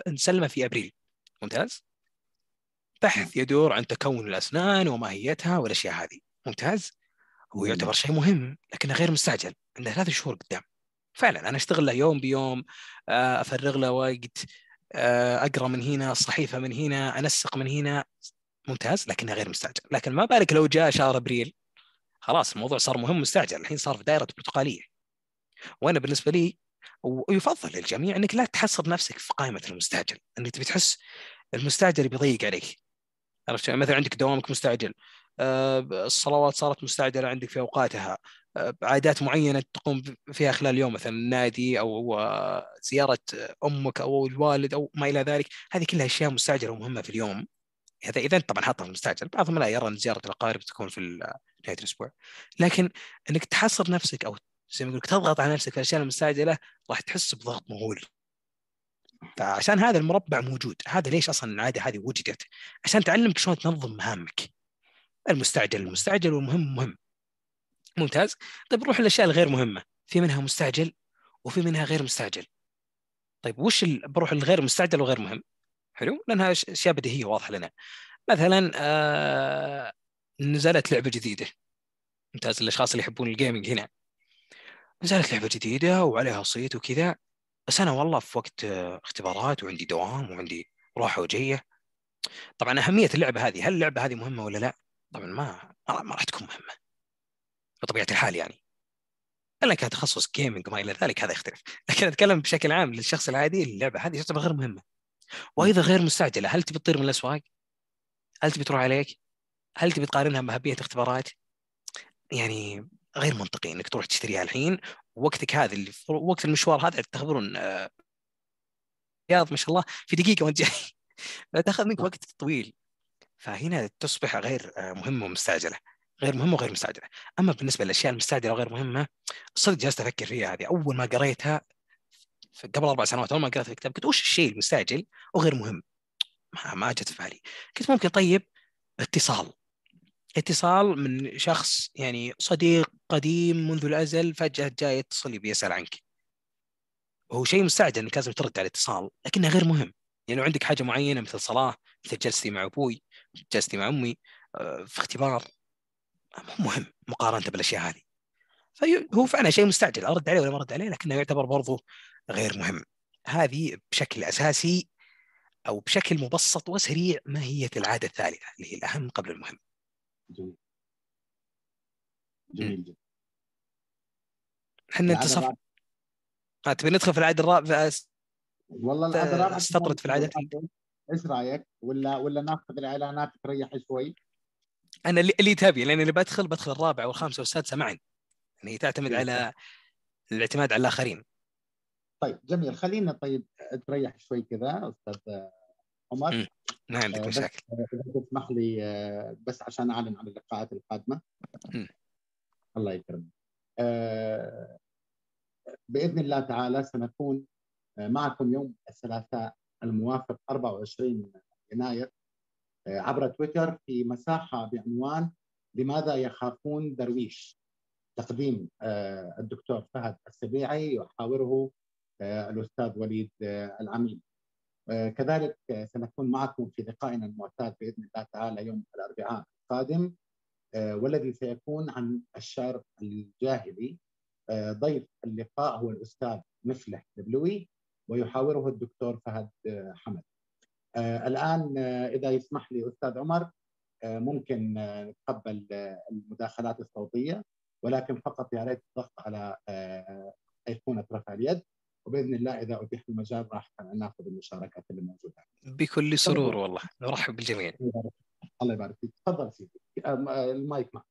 نسلمه في أبريل. ممتاز؟ بحث يدور عن تكون الأسنان وماهيتها والأشياء هذه. ممتاز؟ هو يعتبر شيء مهم لكنه غير مستعجل عنده ثلاث شهور قدام. فعلا أنا أشتغل له يوم بيوم آه، أفرغ له وقت آه، أقرأ من هنا صحيفه من هنا أنسق من هنا. ممتاز لكنه غير مستعجل. لكن ما بالك لو جاء شهر أبريل. خلاص الموضوع صار مهم مستعجل. الحين صار في دائرة برتقاليه وأنا بالنسبة لي ويفضل للجميع إنك لا تحصر نفسك في قائمة المستعجل. إنك تبي تحس المستعجل بيضيق عليك. عرفت مثلا عندك دوامك مستعجل. الصلوات صارت مستعجله عندك في أوقاتها. آه، عادات معينة تقوم فيها خلال اليوم مثلا النادي أو زيارة أمك أو الوالد أو ما إلى ذلك هذه كلها أشياء مستعجلة ومهمة في اليوم. هذا إذا طبعا حاطها في المستعجل بعضهم لا يرى أن زيارة الاقارب تكون في نهاية الأسبوع. لكن إنك تحصر نفسك أو زي ما يقول تضغط على نفسك في الأشياء المستعجلة راح تحس بضغط مهول. فعشان هذا المربع موجود. هذا ليش أصلا العادة هذه وجدت؟ عشان تعلمك شلون تنظم مهامك. المستعجل. المستعجل والمهم مهم ممتاز؟ طيب نروح للأشياء الغير مهمة. في منها مستعجل وفي منها غير مستعجل. طيب وش ال... بروح الغير مستعجل وغير مهم؟ حلو؟ لأنها أشياء بديهية واضحة لنا. مثلا آه... نزلت لعبة جديدة. ممتاز؟ الأشخاص اللي يحبون الجيمنج هنا. نزلت لعبة جديدة وعليها صيت وكذا. بس أنا والله في وقت آه، اختبارات وعندي دوام وعندي روحه وجيه طبعا أهمية اللعبة هذه. هل اللعبة هذه مهمة ولا لا؟ طبعا ما ما راح تكون مهمة. بطبيعة الحال يعني. إلا كان تخصص جيمنج وما إلى ذلك هذا يختلف. لكن أتكلم بشكل عام للشخص العادي اللعبة هذه تعتبر غير مهمة. وأيضا غير مستعجلة. هل تبي تطير من الأسواق؟ هل تبي تروح عليك؟ هل تبي تقارنها بأهمية اختبارات؟ يعني غير منطقي إنك تروح تشتريها الحين. وقتك هذا اللي وقت المشوار هذا تعتبرون آه، رياض ما شاء الله في دقيقة وأنت جاي. تأخذ منك وقت طويل. فهنا تصبح غير آه، مهمة ومستعجلة غير مهمة وغير مستعجلة. أما بالنسبة للأشياء المستعجلة وغير مهمة صدق جالس أفكر فيها هذه. أول ما قريتها قبل أربع سنوات أول ما قريت الكتاب قلت وش الشيء المستعجل وغير مهم؟ ما, ما جت في بالي. قلت ممكن طيب اتصال. اتصال من شخص يعني صديق قديم منذ الأزل فجأة جاي يتصل بيسال عنك. وهو شيء مستعجل إنك لازم ترد على الاتصال لكنه غير مهم. يعني لو عندك حاجة معينة مثل صلاة مثل جلستي مع أبوي جلستي مع أمي آه، في اختبار. مو مهم مقارنة بالأشياء هذه. فهو فعلا شيء مستعجل أرد عليه ولا ما أرد عليه لكنه يعتبر برضه غير مهم. هذه بشكل أساسي أو بشكل مبسط وسريع ماهيه العادة الثالثة اللي هي الأهم قبل المهم. جميل. جميل جدا. إحنا انتصف تبي ندخل في العادة الرابعه والله العادة الرابعة استطرد في العادات إيش رأيك؟ ولا ولا ناخذ الإعلانات تريح شوي؟ أنا اللي, اللي تبي لأن اللي بدخل بدخل الرابعه والخامسه والسادسة معا. يعني هي تعتمد على الاعتماد على الآخرين. طيب جميل. خلينا طيب تريح شوي كذا أستاذ عمر. ما عندك آه، مشاكل. إذا تسمح لي آه، بس عشان أعلن عن اللقاءات القادمة. م. الله يكرمك. آه، بإذن الله تعالى سنكون معكم يوم الثلاثاء الموافق 24 يناير. عبر تويتر في مساحة بعنوان لماذا يخافون درويش؟ تقديم الدكتور فهد السبيعي يحاوره الأستاذ وليد العميد. آه، كذلك سنكون معكم في لقائنا المعتاد بإذن الله تعالى يوم الأربعاء القادم. آه، والذي سيكون عن الشعر الجاهلي. آه، ضيف اللقاء هو الأستاذ مفلح دبلوي. ويحاوره الدكتور فهد حمد. الآن إذا يسمح لي أستاذ عمر ممكن نتقبل المداخلات الصوتية ولكن فقط يا ريت الضغط على أيقونة رفع اليد وبإذن الله إذا أتيح المجال راح ناخذ المشاركات اللي موجوده. بكل سرور والله نرحب بالجميع. الله يبارك فيك، تفضل سيدي المايك معك.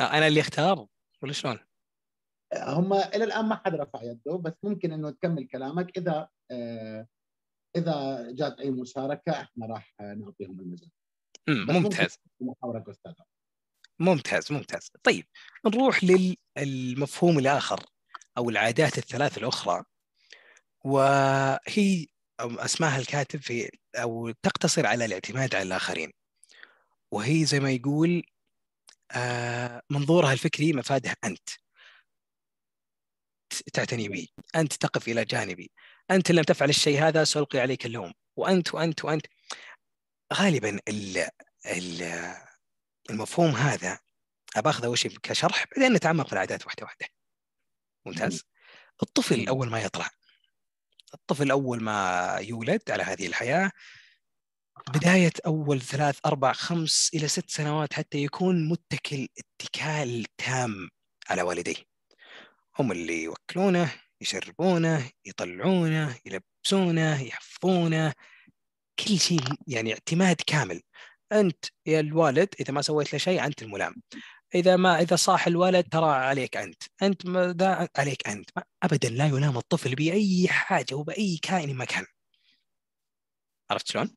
آه، أنا اللي أختار ولا شلون؟ هم إلى الآن ما حد رفع يده بس ممكن إنه تكمل كلامك. إذا آه، إذا جات أي مشاركة إحنا راح نعطيهم المجال. ممتاز. محاورك ممتاز ممتاز. طيب نروح للمفهوم الآخر أو العادات الثلاث الأخرى. وهي أسماها الكاتب في أو تقتصر على الاعتماد على الآخرين. وهي زي ما يقول آه، منظورها الفكري مفاده أنت. تعتني بي أنت تقف إلى جانبي. أنت لم تفعل الشيء هذا سألقي عليك اللوم. وأنت وأنت وأنت. غالبا ال ال المفهوم هذا أول شيء كشرح بعدين نتعمق في العادات واحدة واحدة. ممتاز. الطفل أول ما يطلع. الطفل أول ما يولد على هذه الحياة بداية أول ثلاث أربع خمس إلى ست سنوات حتى يكون متكل اتكال تام على والديه. هم اللي يوكلونه يشربونه يطلعونه يلبسونه يحفظونه كل شيء يعني اعتماد كامل. أنت يا الوالد إذا ما سويت له شيء أنت الملام. إذا ما إذا صاح الولد ترى عليك أنت. أنت ما عليك أنت. ما ابدا لا يلام الطفل بأي حاجة وبأي كائن مكان. عرفت شلون؟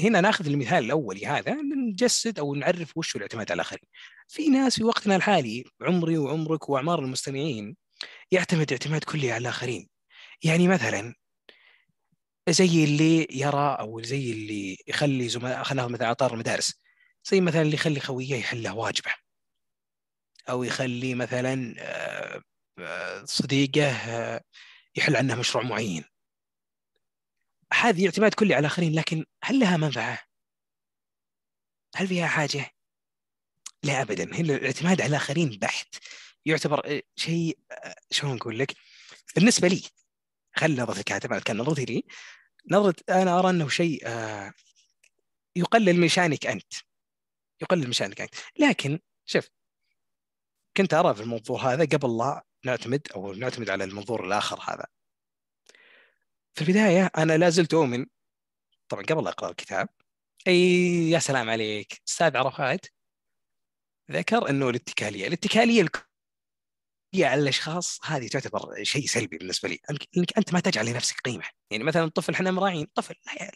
هنا ناخذ المثال الاولي هذا نجسد أو نعرف وش الاعتماد على الآخرين. في ناس في وقتنا الحالي عمري وعمرك وأعمار المستمعين يعتمد اعتماد كلي على الآخرين. يعني مثلا زي اللي يرى أو زي اللي يخلي زملاء خلينا مثلا أطار المدارس زي مثلا اللي يخلي خويه يحل واجبه أو يخلي مثلا آه، آه، صديقه آه، يحل عنه مشروع معين هذه اعتماد كلي على الآخرين لكن هل لها منفعة؟ هل فيها حاجة؟ لا ابدا هي الاعتماد على الآخرين بحت يعتبر شيء شلون أقول لك؟ بالنسبة لي خلي نظره الكاتب كان نظرتي لي نظرة أنا أرى أنه شيء يقلل من شانك أنت يقلل من شانك أنت لكن شوف كنت أرى في المنظور هذا قبل لا نعتمد أو نعتمد على المنظور الآخر هذا في البداية أنا لا زلت أؤمن. طبعا قبل أقرأ الكتاب. أي يا سلام عليك. أستاذ عرفات. ذكر أنه الاتكالية. الاتكالية على الأشخاص. هذه تعتبر شيء سلبي بالنسبة لي. انك أنت ما تجعل لنفسك قيمة. يعني مثلا الطفل إحنا مراعين طفل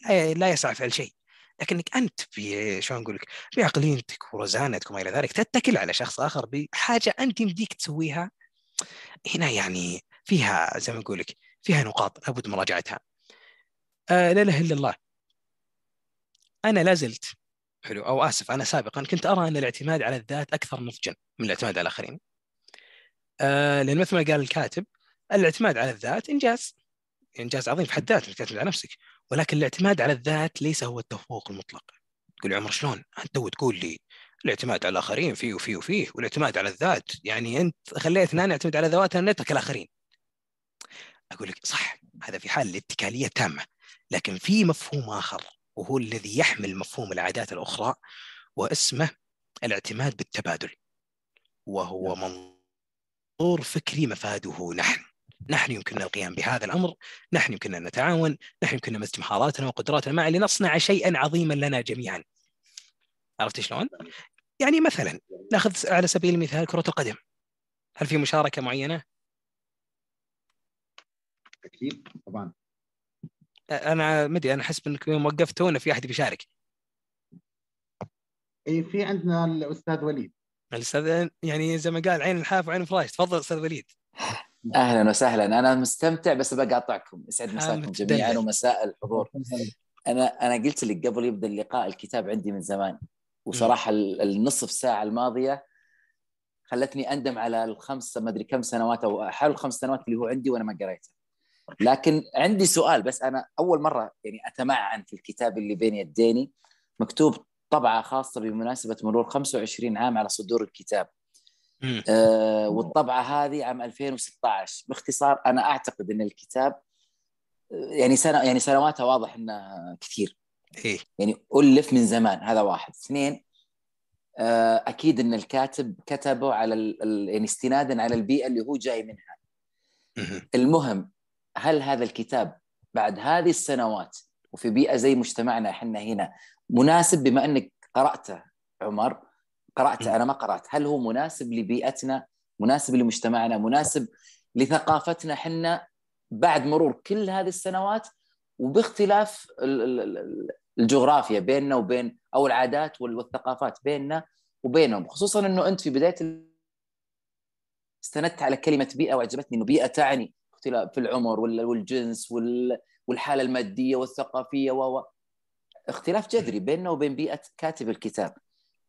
لا, لا يسعى فعل شيء. لكنك أنت في شلون أقول لك بعقليتك ورزانتك وما إلى ذلك تتكل على شخص آخر بحاجة أنت يمديك تسويها. هنا يعني فيها زي ما نقول لك فيها نقاط لابد مراجعتها. آه لا إله إلا الله. أنا لا زلت حلو أو آسف أنا سابقا كنت أرى أن الاعتماد على الذات أكثر نضجا من الاعتماد على الآخرين. آه لأن مثل ما قال الكاتب الاعتماد على الذات إنجاز إنجاز عظيم في حد ذاته إنك تعتمد على نفسك. ولكن الاعتماد على الذات ليس هو التفوق المطلق. تقول عمر شلون؟ أنت تقول لي الاعتماد على الآخرين فيه وفيه وفيه والاعتماد على الذات يعني أنت خليتنا نعتمد على ذواتنا نترك الآخرين. أقول لك صح هذا في حال الاتكاليه التامه لكن في مفهوم آخر وهو الذي يحمل مفهوم العادات الأخرى واسمه الاعتماد بالتبادل وهو نعم. منظور فكري مفاده نحن نحن يمكننا القيام بهذا الأمر، نحن يمكننا أن نتعاون، نحن يمكننا مزج مهاراتنا وقدراتنا معا لنصنع شيئا عظيما لنا جميعا. عرفت شلون؟ يعني مثلا نأخذ على سبيل المثال كرة القدم. هل في مشاركة معينة؟ أكيد طبعا. أنا مدري أنا أحس إنك يوم وقفت هنا في أحد بيشارك. اي في عندنا الأستاذ وليد. الأستاذ يعني زي ما قال عين الحاف وعين الفراش. تفضل أستاذ وليد. أهلا وسهلا. أنا مستمتع بس بقاطعكم يسعد مساكم جميعا ومساء الحضور. أنا أنا قلت لك قبل يبدأ اللقاء الكتاب عندي من زمان. وصراحة النصف ساعة الماضية خلتني أندم على الخمس ما أدري كم سنوات أو حول الخمس سنوات اللي هو عندي وأنا ما قريته لكن عندي سؤال بس أنا أول مرة يعني أتمعن في الكتاب اللي بين يديني. مكتوب طبعة خاصة بمناسبة مرور 25 عام على صدور الكتاب. آه والطبعة هذه عام 2016 باختصار أنا أعتقد إن الكتاب يعني سنة يعني سنواتها واضح انها كثير. إيه؟ يعني ألف من زمان هذا واحد. اثنين آه أكيد إن الكاتب كتبه على ال يعني استنادا على البيئة اللي هو جاي منها. المهم هل هذا الكتاب بعد هذه السنوات وفي بيئة زي مجتمعنا إحنا هنا مناسب؟ بما إنك قراته عمر قرأت أنا ما قرأت. هل هو مناسب لبيئتنا؟ مناسب لمجتمعنا؟ مناسب لثقافتنا حنا بعد مرور كل هذه السنوات؟ وباختلاف الجغرافيا بيننا وبين أو العادات والثقافات بيننا وبينهم. خصوصا إنه أنت في بداية استندت على كلمة بيئة وعجبتني إنه بيئة تعني اختلاف في العمر والجنس والحالة المادية والثقافية و اختلاف جذري بيننا وبين بيئة كاتب الكتاب.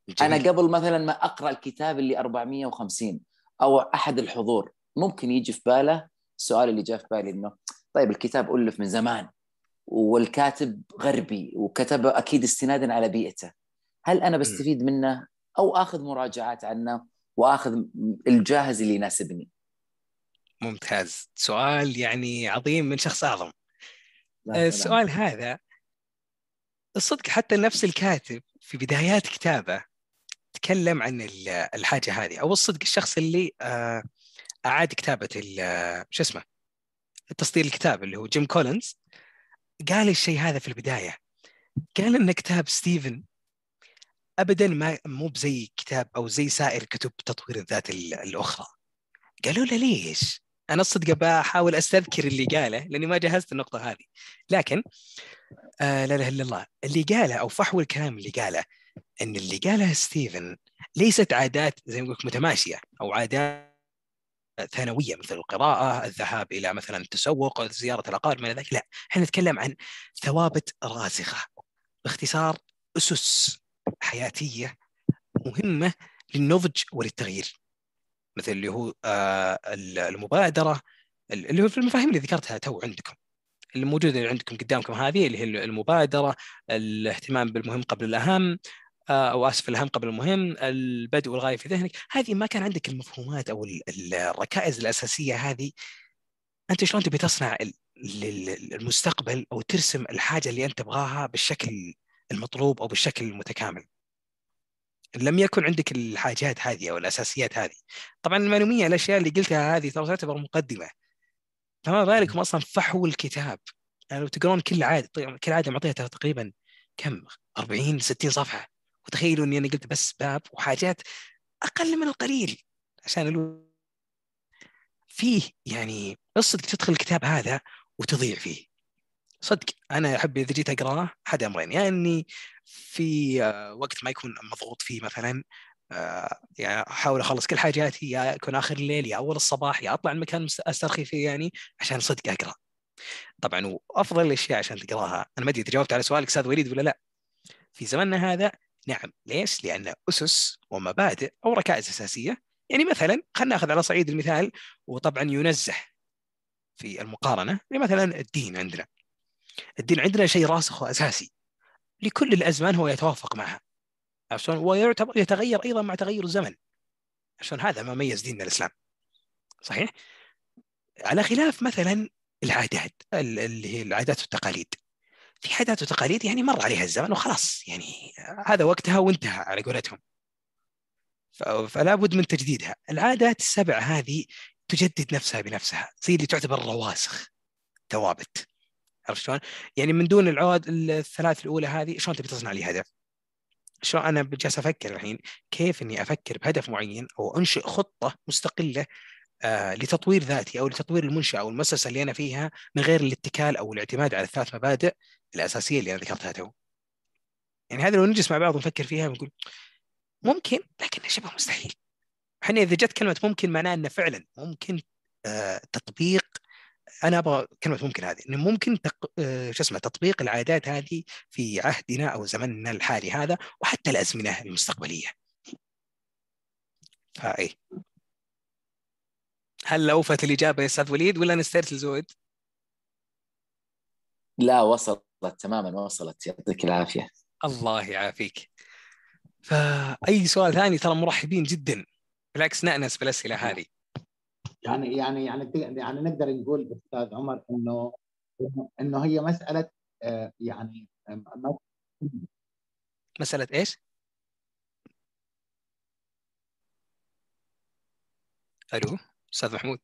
جميل. أنا قبل مثلا ما أقرأ الكتاب اللي 450 أو أحد الحضور ممكن يجي في باله السؤال اللي جاء في بالي إنه طيب الكتاب ألف من زمان والكاتب غربي وكتبه أكيد استنادا على بيئته. هل أنا بستفيد منه أو آخذ مراجعات عنه وآخذ الجاهز اللي يناسبني؟ ممتاز. سؤال يعني عظيم من شخص أعظم. السؤال هذا الصدق حتى نفس الكاتب في بدايات كتابه تكلم عن الحاجة هذه أو الصدق الشخص اللي آه، أعاد كتابة شو اسمه تصدير الكتاب اللي هو جيم كولينز. قال الشيء هذا في البداية. قال إن كتاب ستيفن ابدا ما مو بزي كتاب أو زي سائر كتب تطوير الذات الأخرى. قالوا له ليش؟ أنا الصدق بحاول أستذكر اللي قاله لأني ما جهزت النقطة هذه لكن آه لا إله إلا الله اللي قاله أو فحوى الكلام اللي قاله إن اللي قالها ستيفن ليست عادات زي ما متماشية أو عادات ثانوية مثل القراءة، الذهاب إلى مثلا التسوق، زيارة الأقارب من ذلك، لا، إحنا نتكلم عن ثوابت راسخة. باختصار أسس حياتية مهمة للنضج وللتغيير. مثل اللي هو آه، المبادرة اللي هو في المفاهيم اللي ذكرتها تو عندكم. الموجودة عندكم قدامكم هذه اللي هي المبادرة الاهتمام بالمهم قبل الأهم آه، أو آسف الأهم قبل المهم البدء والغاية في ذهنك. هذه ما كان عندك المفهومات أو الركائز الأساسية هذه. أنت شلون تبي تصنع المستقبل أو ترسم الحاجة اللي أنت تبغاها بالشكل المطلوب أو بالشكل المتكامل؟ لم يكن عندك الحاجات هذه أو الأساسيات هذه. طبعا المعلومية الأشياء اللي قلتها هذه ترى تعتبر مقدمة. فما بالكم أصلا فحوا الكتاب. يعني لو تقرون كل عاده طيب، كل عاده معطيها تقريبا كم؟ 40 60 صفحة. وتخيلوا إني أنا قلت بس باب وحاجات أقل من القليل. عشان ألو... فيه يعني الصدق تدخل الكتاب هذا وتضيع فيه. صدق أنا أحب إذا جيت اقراه أحد أمرين يا يعني إني في آه، وقت ما يكون مضغوط فيه مثلا آه، يعني أحاول أخلص كل حاجاتي يا يكون آخر الليل يا أول الصباح يا أطلع المكان أسترخي فيه يعني عشان صدق أقرأ. طبعا وأفضل الأشياء عشان تقراها. أنا ما أدري إذا جاوبت على سؤالك أستاذ وليد ولا لا. في زمننا هذا نعم ليش؟ لأن أسس ومبادئ أو ركائز أساسية. يعني مثلا خلينا نأخذ على صعيد المثال وطبعا ينزه في المقارنة مثلا الدين عندنا. الدين عندنا شيء راسخ وأساسي. لكل الأزمان هو يتوافق معها. عشان ويعتبر يتغير أيضا مع تغير الزمن. عشان هذا ما ميز ديننا الإسلام. صحيح؟ على خلاف مثلا العادات اللي هي العادات والتقاليد. في عادات وتقاليد يعني مر عليها الزمن وخلاص. يعني هذا وقتها وانتهى على قولتهم. فلا بد من تجديدها. العادات السبع هذه تجدد نفسها بنفسها. زي اللي تعتبر رواسخ. ثوابت. عرفت شلون؟ يعني من دون العواد الثلاث الأولى هذه شلون تبي تصنع لي هدف؟ شلون أنا جالس أفكر الحين كيف إني أفكر بهدف معين أو أنشئ خطة مستقلة آه لتطوير ذاتي أو لتطوير المنشأة أو المؤسسة اللي أنا فيها من غير الاتكال أو الاعتماد على الثلاث مبادئ الأساسية اللي أنا ذكرتها تو. يعني هذا لو نجلس مع بعض ونفكر فيها بنقول ممكن لكنه شبه مستحيل. إحنا إذا جت كلمة ممكن معناه إنه فعلا ممكن آه تطبيق أنا أبغى كلمة ممكن هذه إنه ممكن تق... آه، شو اسمه تطبيق العادات هذه في عهدنا أو زمننا الحالي هذا وحتى الأزمنة المستقبلية. فاي هل اوفت الإجابة يا أستاذ وليد ولا نسترسل زود؟ لا وصلت تماما وصلت يعطيك العافية. الله يعافيك. فأي سؤال ثاني ترى مرحبين جدا بالعكس نأنس بالأسئلة هذه. يعني يعني يعني يعني نقدر نقول أستاذ عمر إنه إنه هي مسألة آه، يعني مسألة إيش؟ ألو أستاذ محمود.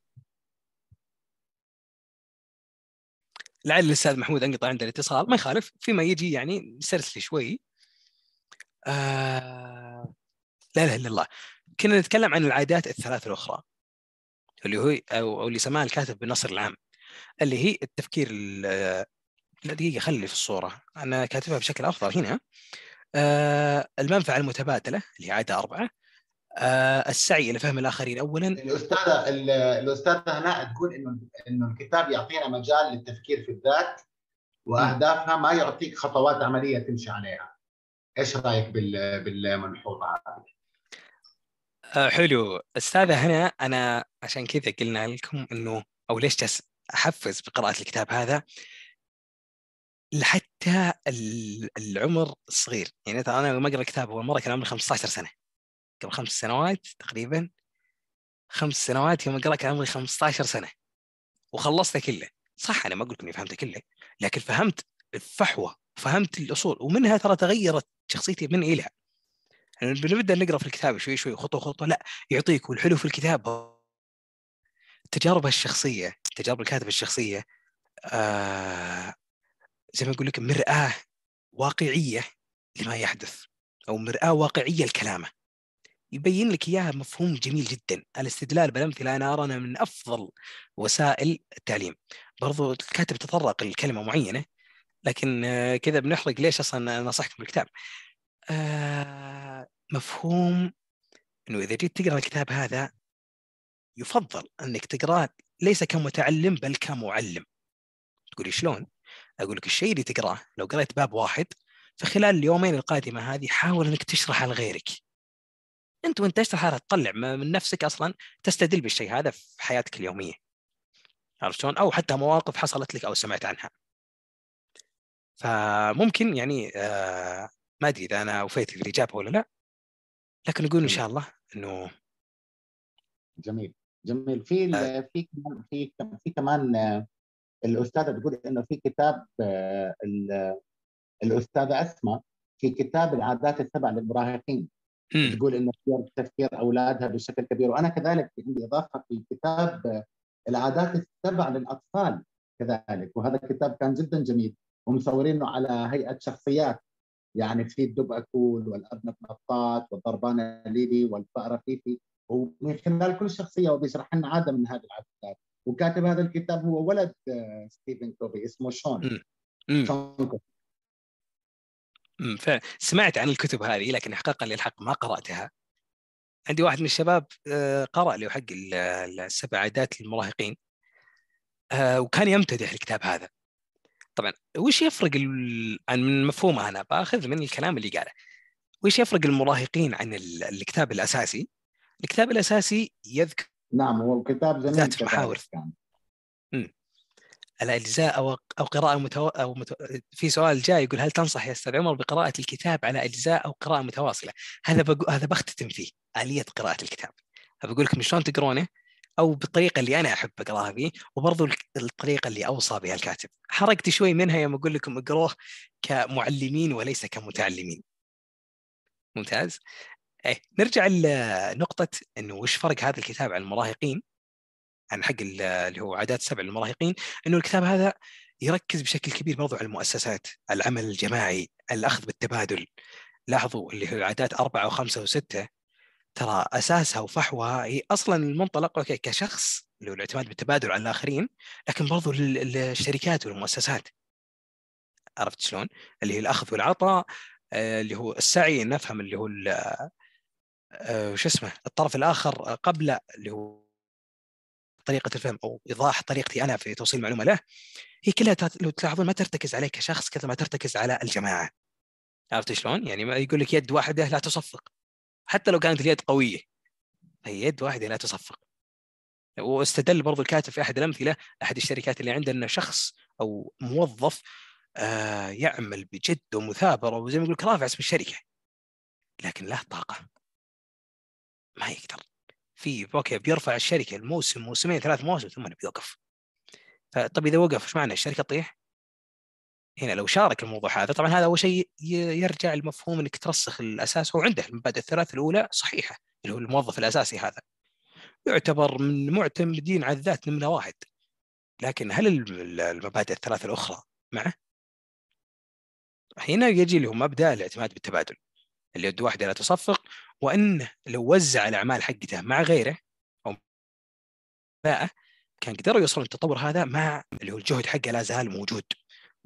لعل الأستاذ محمود أنقطع عنده الاتصال ما يخالف فيما يجي يعني نسترسل شوي. آه... لا إله إلا الله. كنا نتكلم عن العادات الثلاث الأخرى. اللي هو أو, اللي سماها الكاتب بالنصر العام اللي هي التفكير لا دقيقة خلي في الصورة. أنا كاتبها بشكل أفضل هنا. آه المنفعة المتبادلة اللي عادة أربعة. آه السعي إلى فهم الآخرين اولا. الأستاذة الأستاذة هناء تقول إنه إنه الكتاب يعطينا مجال للتفكير في الذات وأهدافها ما يعطيك خطوات عملية تمشي عليها. إيش رأيك بالملحوظه هذه؟ آه حلو. أستاذة هنا أنا عشان كذا قلنا لكم إنه أو ليش جالس أحفز بقراءة الكتاب هذا؟ لحتى العمر الصغير يعني أنا لما أقرأ الكتاب اول مرة كان عمري 15 سنة. قبل خمس سنوات تقريبا. خمس سنوات يوم أقرأ كان عمري 15 سنة. وخلصته كله. صح أنا ما أقول إني فهمته كله. لكن فهمت الفحوى فهمت الأصول. ومنها ترى تغيرت شخصيتي من إلى يعني بنبدا نقرأ في الكتاب شوي شوي خطوة خطوة لا يعطيك والحلو في الكتاب التجارب الشخصية تجارب الكاتب الشخصية آه زي ما أقول لك مرآة واقعية لما يحدث أو مرآة واقعية لكلامه. يبين لك إياها مفهوم جميل جدا. الاستدلال بالأمثلة أنا أرى أنه من أفضل وسائل التعليم. برضو الكاتب تطرق لكلمة معينة لكن كذا بنحرق ليش أصلا نصحكم بالكتاب. آه مفهوم أنه إذا جيت تقرأ الكتاب هذا يفضل أنك تقرأه ليس كمتعلم بل كمعلم تقولي شلون؟ أقول لك الشيء اللي تقرأه لو قريت باب واحد فخلال اليومين القادمة هذه حاول إنك تشرحه لغيرك أنت وأنت تشرح تطلع من نفسك أصلا تستدل بالشيء هذا في حياتك اليومية عرفت شلون؟ أو حتى مواقف حصلت لك أو سمعت عنها. فممكن يعني آه ما أدري إذا أنا وفيت في الإجابة ولا لا لكن نقول إن شاء الله إنه جميل. جميل. في آه. في في في كمان آه، الأستاذة تقول إنه في كتاب آه، الأستاذة أسماء في كتاب العادات السبع للمراهقين تقول إنه تفكير أولادها بشكل كبير وأنا كذلك عندي إضافة في كتاب العادات السبع للأطفال كذلك وهذا الكتاب كان جدا جميل ومصورينه على هيئة شخصيات. يعني في الدب اكول والأرنب نطاط والضربان الليبي والفأرة فيفي. ومن خلال كل شخصية وبيشرح لنا عادة من هذه العادات. وكاتب هذا الكتاب هو ولد آه، ستيفن كوفي اسمه شون. شون سمعت عن الكتب هذه لكن حقيقة للحق ما قرأتها. عندي واحد من الشباب آه، قرأ له حق السبع عادات للمراهقين. آه، وكان يمتدح الكتاب هذا. طبعا وش يفرق عن من مفهوم أنا باخذ من الكلام اللي قاله. وش يفرق المراهقين عن الكتاب الأساسي؟ الكتاب الأساسي يذكر نعم هو كتاب جميل ذات محاور. الأجزاء أو أو قراءة متو... أو متو... في سؤال جاي يقول هل تنصح يا أستاذ عمر بقراءة الكتاب على أجزاء أو قراءة متواصلة؟ هذا بقو... هذا بختتم فيه آلية قراءة الكتاب. بقول لكم شلون تقرونه؟ أو بالطريقة اللي أنا أحب أقراها فيه وبرضو الطريقة اللي أوصى بها الكاتب. حرقت شوي منها يوم أقول لكم اقروه كمعلمين وليس كمتعلمين. ممتاز؟ إيه نرجع لنقطة إنه وش فرق هذا الكتاب عن المراهقين عن حق اللي هو عادات سبع للمراهقين إنه الكتاب هذا يركز بشكل كبير برضو على المؤسسات العمل الجماعي الأخذ بالتبادل لاحظوا اللي هو عادات أربعة وخمسة وستة ترى أساسها وفحوها هي أصلا المنطلق أوكي كشخص اللي هو الاعتماد بالتبادل على الآخرين لكن برضو للشركات والمؤسسات عرفت شلون؟ اللي هي الأخذ والعطاء آه، اللي هو السعي نفهم اللي هو آه، شو اسمه الطرف الآخر قبل اللي هو طريقة الفهم أو إيضاح طريقتي أنا في توصيل المعلومة له هي كلها لو تلاحظون ما ترتكز عليك كشخص كثر ما ترتكز على الجماعة عرفت شلون؟ يعني ما يقول لك يد واحدة لا تصفق حتى لو كانت اليد قوية. هي يد واحدة لا تصفق. واستدل برضو الكاتب في أحد الأمثلة أحد الشركات اللي عنده أنه شخص أو موظف آه يعمل بجد ومثابره وزي ما يقول رافع اسم الشركة. لكن له طاقة. ما يقدر. في أوكي بيرفع الشركة الموسم موسمين ثلاث مواسم ثم بيوقف. طيب إذا وقف إيش معنى الشركة تطيح؟ هنا لو شارك الموضوع هذا طبعا هذا أول شيء يرجع لمفهوم إنك ترسخ الأساس. هو عنده المبادئ الثلاث الأولى صحيحة اللي هو الموظف الأساسي هذا. يعتبر من معتمدين على الذات نمره واحد. لكن هل المبادئ الثلاث الأخرى معه؟ هنا يجي لهم مبدأ الاعتماد بالتبادل اللي يد واحدة لا تصفق وإنه لو وزع الأعمال حقته مع غيره أو باءه كان قدروا يوصلون التطور هذا مع اللي هو الجهد حقه لا زال موجود.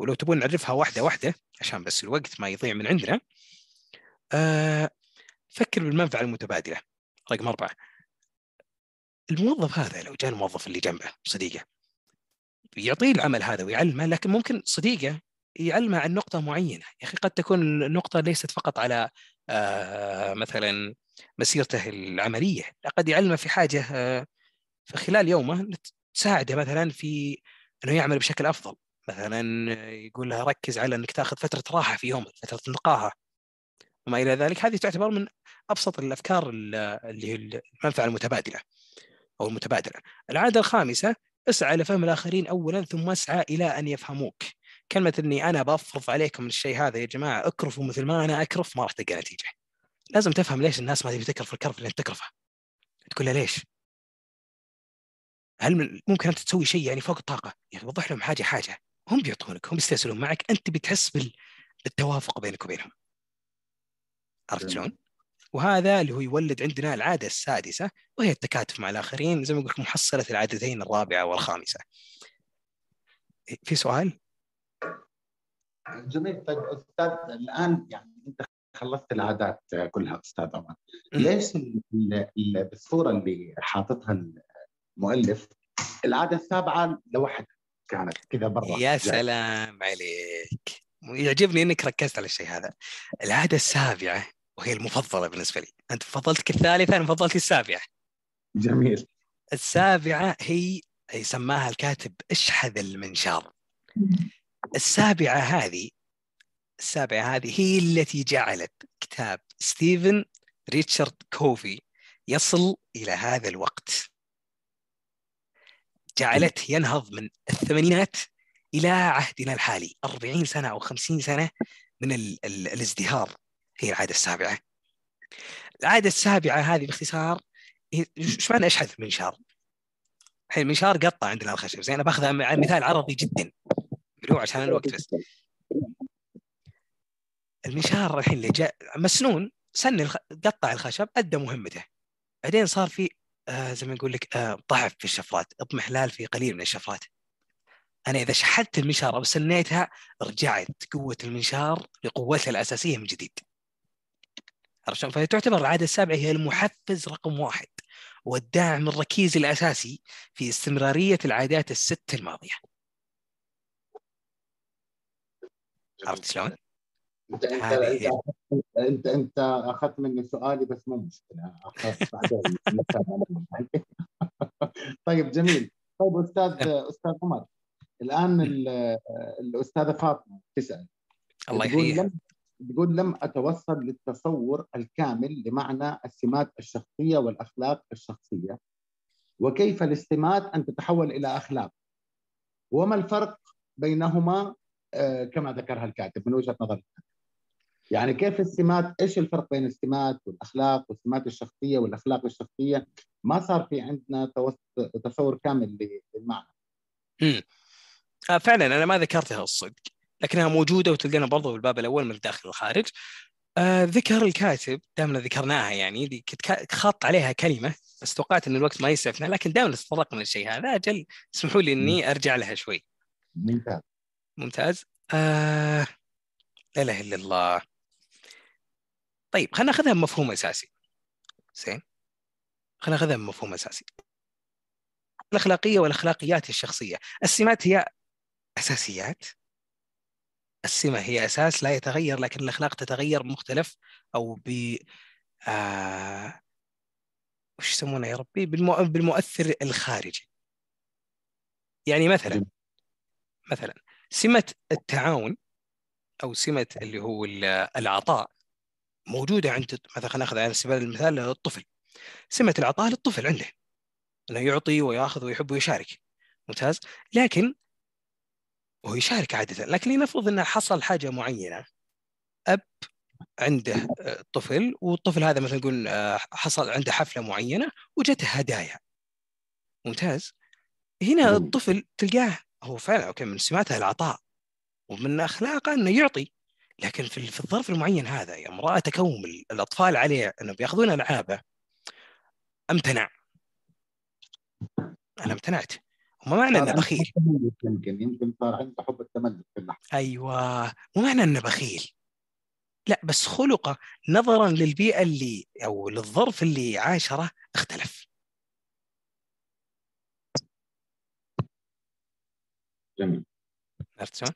ولو تبون نعرفها واحدة واحدة عشان بس الوقت ما يضيع من عندنا آه فكر بالمنفعة المتبادلة. رقم أربعة. الموظف هذا لو جاء الموظف اللي جنبه صديقه يعطيه العمل هذا ويعلمه لكن ممكن صديقه يعلمه عن نقطة معينة. يا أخي قد تكون النقطة ليست فقط على آه، مثلا مسيرته العملية قد يعلمه في حاجة آه، في خلال يومه تساعده مثلا في إنه يعمل بشكل أفضل. مثلا يقول له ركز على إنك تأخذ فترة راحة في يومك فترة نقاهة. وما إلى ذلك هذه تعتبر من أبسط الأفكار اللي هي المنفعة المتبادلة أو المتبادلة. العادة الخامسة اسعى لفهم الآخرين اولا ثم اسعى إلى أن يفهموك. كلمة إني أنا بفرض عليكم الشيء هذا يا جماعة اكرفوا مثل ما أنا أكرف ما راح تلقى نتيجة. لازم تفهم ليش الناس ما تبي تكرف الكرف اللي أنت تكرفه. تقول له ليش؟ هل ممكن أنت تسوي شيء يعني فوق الطاقة؟ يعني وضح لهم حاجة حاجة. هم بيعطونك هم بيسترسلون معك أنت بتحس بالتوافق بينك وبينهم عرفت شلون؟ وهذا اللي هو يولد عندنا العادة السادسة وهي التكاتف مع الآخرين زي ما قلت محصلة العادتين الرابعة والخامسة. في سؤال؟ جميل طيب أستاذ الآن يعني أنت خلصت العادات كلها أستاذ عمر ليش بالصورة اللي حاططها المؤلف العادة السابعة لوحدها كانت كذا برا يا سلام عليك. يعجبني إنك ركزت على الشيء هذا. العادة السابعة وهي المفضلة بالنسبة لي. أنت فضلتك الثالثة أنا فضلت السابعة. جميل. السابعة هي يسماها الكاتب اشحذ المنشار. السابعة هذه السابعة هذه هي التي جعلت كتاب ستيفن ريتشارد كوفي يصل إلى هذا الوقت. جعلته ينهض من الثمانينات إلى عهدنا الحالي. 40 سنة أو 50 سنة من ال ال الازدهار. هي العادة السابعة. العادة السابعة هذه باختصار إيش معنى أشحذ المنشار؟ الحين المنشار قطع عندنا الخشب. زين أنا باخذها مثال عرضي جدا. عشان الوقت بس. المنشار الحين اللي جاء مسنون سن. قطع الخشب أدى مهمته. بعدين صار في آه زي ما نقول لك آه ضعف في الشفرات اضمحلال في قليل من الشفرات أنا إذا شحذت المنشار أو سنيتها رجعت قوة المنشار لقوتها الأساسية من جديد عرفت فتعتبر العادة السابعة هي المحفز رقم واحد والداعم الركيزي الأساسي في استمرارية العادات الست الماضية. عرفت شلون؟ انت انت انت انت اخذت مني سؤالي بس مو مشكلة. طيب جميل. طيب أستاذ أستاذ عمر الآن الأستاذة فاطمة تسأل. الله يحييها. تقول لم أتوصل للتصور الكامل لمعنى السمات الشخصية والأخلاق الشخصية. وكيف الاستمات أن تتحول إلى أخلاق؟ وما الفرق بينهما؟ آه، كما ذكرها الكاتب من وجهة نظر الكاتب يعني كيف السمات إيش الفرق بين السمات والأخلاق والسمات الشخصية والأخلاق الشخصية؟ ما صار في عندنا تصور كامل للمعنى. امم فعلا أنا ما ذكرتها الصدق لكنها موجودة وتلقينا برضو بالباب الأول من الداخل والخارج آه ذكر الكاتب دائما ذكرناها يعني كنت خط عليها كلمة بس توقعت إن الوقت ما يسعفنا لكن دائما تطرقنا للشيء هذا أجل اسمحوا لي إني أرجع لها شوي. ممتاز. ممتاز. آه لا إله إلا الله. طيب خلينا ناخذها بمفهوم أساسي. زين؟ خلينا ناخذها بمفهوم أساسي. الأخلاقية والأخلاقيات الشخصية. السمات هي أساسيات. السمة هي أساس لا يتغير لكن الأخلاق تتغير بمختلف أو ب آه... وش يسمونه يا ربي؟ بالمو... بالمؤثر الخارجي. يعني مثلا مثلا سمة التعاون أو سمة اللي هو العطاء. موجودة عند مثلا خلينا ناخذ على سبيل المثال الطفل. سمه العطاء للطفل عنده. إنه يعطي ويأخذ ويحب ويشارك. ممتاز؟ لكن وهو يشارك عادة. لكن لنفرض أنه حصل حاجة معينة. أب عنده آه، طفل والطفل هذا مثلا نقول آه، حصل عنده حفلة معينة وجته هدايا. ممتاز؟ هنا الطفل تلقاه هو فعلا أوكي من سماته العطاء ومن أخلاقه إنه يعطي. لكن في في الظرف المعين هذا يوم رأى تكوم الأطفال عليه انه بياخذون ألعابه امتنع. أنا امتنعت. وما معنى إنه بخيل. يمكن يمكن صار عنده حب التملك في اللحظة. أيوه. مو معنى إنه بخيل. لا بس خلقه نظرا للبيئة اللي أو للظرف اللي عاشره اختلف. جميل. عرفت شلون؟